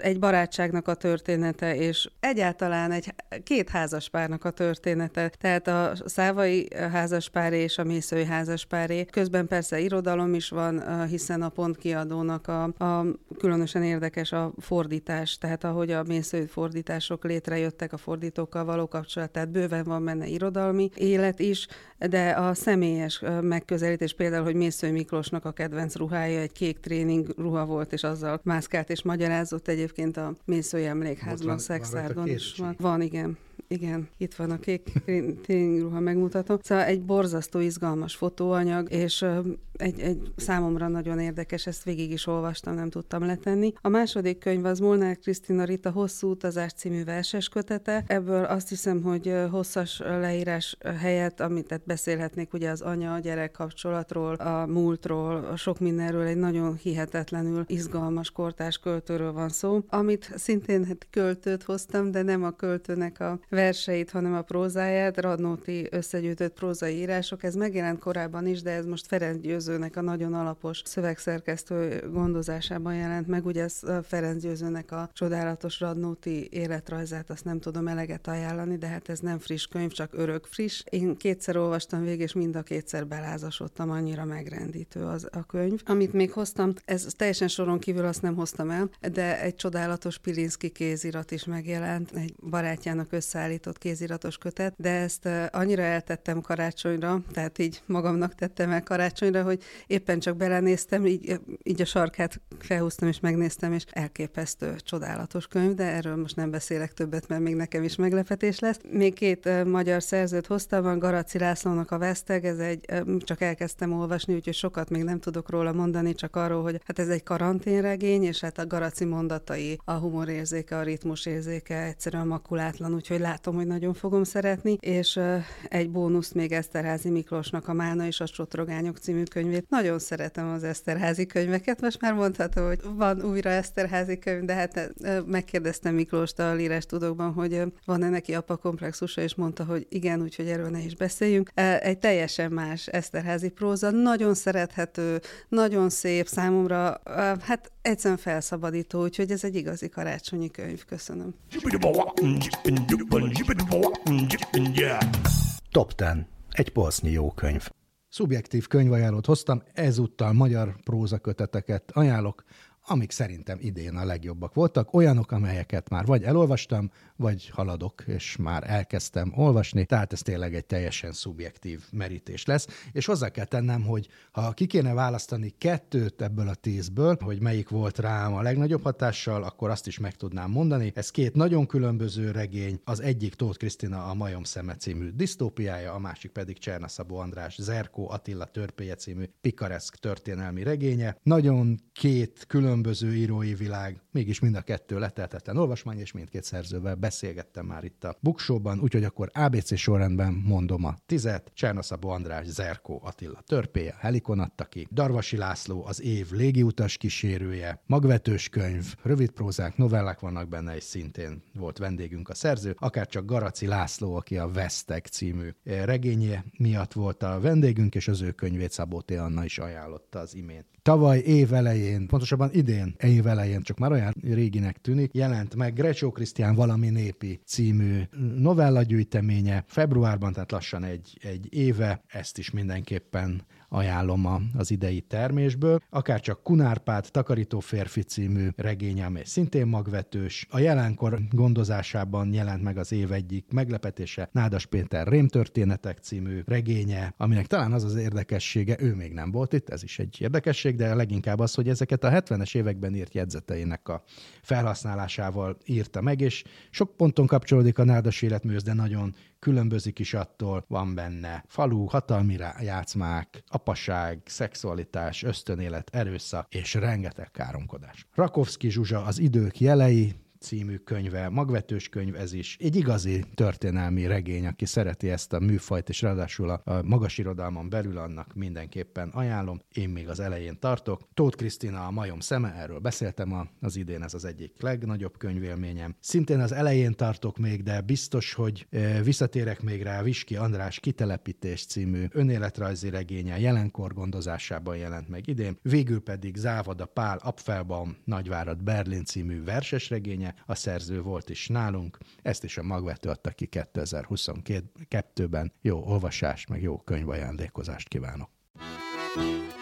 egy barátságnak a története, és egyáltalán egy két házaspárnak a története. Tehát a szávai házaspáré és a mészői házaspáré. Közben persze irodalom is van, hiszen a pontkiadónak a, a különösen érdekes a fordítás, tehát ahogy a mészői fordítások létrejöttek, a fordítókkal való kapcsolat, tehát bőven van benne irodalmi élet is, de a személyes megközelítés például, hogy Mészői Miklósnak a kedvenc ruhája egy kék tréning ruha volt, és azzal mászkált és magyarázott egyébként a Mészői Emlékházban, Szexárdon is van. Van, igen. Igen, itt van a kék ruha megmutató. Szóval egy borzasztó izgalmas fotóanyag, és egy, egy számomra nagyon érdekes, ezt végig is olvastam, nem tudtam letenni. A második könyv az Molnár Krisztina Rita Hosszú utazás című verses kötete. Ebből azt hiszem, hogy hosszas leírás helyett, amit beszélhetnék ugye az anya-gyerek kapcsolatról, a múltról, a sok mindenről, egy nagyon hihetetlenül izgalmas kortás költőről van szó, amit szintén hát költőt hoztam, de nem a költőnek a verseit, hanem a prózáját, Radnóti összegyűjtött prózai írások. Ez megjelent korábban is, de ez most Ferenc Győzőnek a nagyon alapos szövegszerkesztő gondozásában jelent meg. Ugye ez Ferenc Győzőnek a csodálatos Radnóti életrajzát, azt nem tudom eleget ajánlani, de hát ez nem friss könyv, csak örök friss. Én kétszer olvastam végig, és mind a kétszer belázasodtam, annyira megrendítő az a könyv. Amit még hoztam, ez teljesen soron kívül azt nem hoztam el, de egy csodálatos Pilinszki kézirat is megjelent, egy barátjának összeállított összeállított kéziratos kötet, de ezt annyira eltettem karácsonyra, tehát így magamnak tettem el karácsonyra, hogy éppen csak belenéztem, így, így a sarkát felhúztam és megnéztem, és elképesztő, csodálatos könyv, de erről most nem beszélek többet, mert még nekem is meglepetés lesz. Még két magyar szerzőt hoztam, van Garaci Lászlónak a Veszteg, ez egy, csak elkezdtem olvasni, úgyhogy sokat még nem tudok róla mondani, csak arról, hogy hát ez egy karanténregény, és hát a Garaci mondatai, a humorérzéke, a ritmusérzéke egyszerűen makulátlan, úgyhogy látom, hogy nagyon fogom szeretni, és egy bónusz még Eszterházi Miklósnak a Mána és a Csotrogányok című könyvét. Nagyon szeretem az Eszterházi könyveket, most már mondhatom, hogy van újra Eszterházi könyv, de hát megkérdeztem Miklóst a Lírás Tudokban, hogy van-e neki apa komplexusa, és mondta, hogy igen, úgyhogy erről ne is beszéljünk. Egy teljesen más Eszterházi próza, nagyon szerethető, nagyon szép számomra, hát egyszerűen felszabadító, úgyhogy ez egy igazi karácsonyi könyv. Köszönöm. Top 10. Egy polsznyi jó könyv. Szubjektív könyvajánlót hoztam, ezúttal magyar prózaköteteket ajánlok. Amik szerintem idén a legjobbak voltak, olyanok, amelyeket már vagy elolvastam, vagy haladok, és már elkezdtem olvasni, tehát ez tényleg egy teljesen szubjektív merítés lesz, és hozzá kell tennem, hogy ha ki kéne választani kettőt ebből a tízből, hogy melyik volt rám a legnagyobb hatással, akkor azt is meg tudnám mondani. Ez két nagyon különböző regény, az egyik Tóth Krisztina a Majom szeme című disztópiája, a másik pedig Csernaszabó András Zerkó Attila törpéje című pikareszk történelmi regénye. Nagyon két különböző írói világ, mégis mind a kettő leteltetlen olvasmány, és mindkét szerzővel beszélgettem már itt a buksóban, úgyhogy akkor ABC sorrendben mondom a tizet. Csernaszabó András Zerkó Attila törpéje, Helikon adta ki, Darvasi László az év légiutas kísérője, magvetős könyv, rövid prózák, novellák vannak benne, és szintén volt vendégünk a szerző, akár csak Garaci László, aki a Vesztek című regénye miatt volt a vendégünk, és az ő könyvét Szabó. Anna is ajánlotta az imént. Tavaly év elején, pontosabban idén év elején, csak már olyan réginek tűnik, jelent meg Grecsó Krisztián valami népi című novellagyűjteménye. Februárban, tehát lassan egy, egy éve, ezt is mindenképpen ajánlom az idei termésből. Akár csak Kunárpát, Takarító férfi című regénye, amely szintén magvetős. A jelenkor gondozásában jelent meg az év egyik meglepetése, Nádas Péter Rémtörténetek című regénye, aminek talán az az érdekessége, ő még nem volt itt, ez is egy érdekesség, de leginkább az, hogy ezeket a 70-es években írt jegyzeteinek a felhasználásával írta meg, és sok ponton kapcsolódik a Nádas életműhöz, de nagyon különbözik is attól, van benne falu, hatalmi játszmák, apaság, szexualitás, ösztönélet, erőszak és rengeteg káromkodás. Rakovszki Zsuzsa az idők jelei, című könyve, magvetős könyv ez is. Egy igazi történelmi regény, aki szereti ezt a műfajt, és ráadásul a, magas irodalmon belül annak mindenképpen ajánlom. Én még az elején tartok. Tóth Krisztina a Majom szeme, erről beszéltem az idén, ez az egyik legnagyobb könyvélményem. Szintén az elején tartok még, de biztos, hogy e, visszatérek még rá Viski András Kitelepítés című önéletrajzi regénye jelenkor gondozásában jelent meg idén. Végül pedig Závada Pál Apfelbaum Nagyvárad Berlin című verses regénye, a szerző volt is nálunk, ezt is a magvető adta ki 2022-ben. Jó olvasást, meg jó könyvajándékozást kívánok! thank you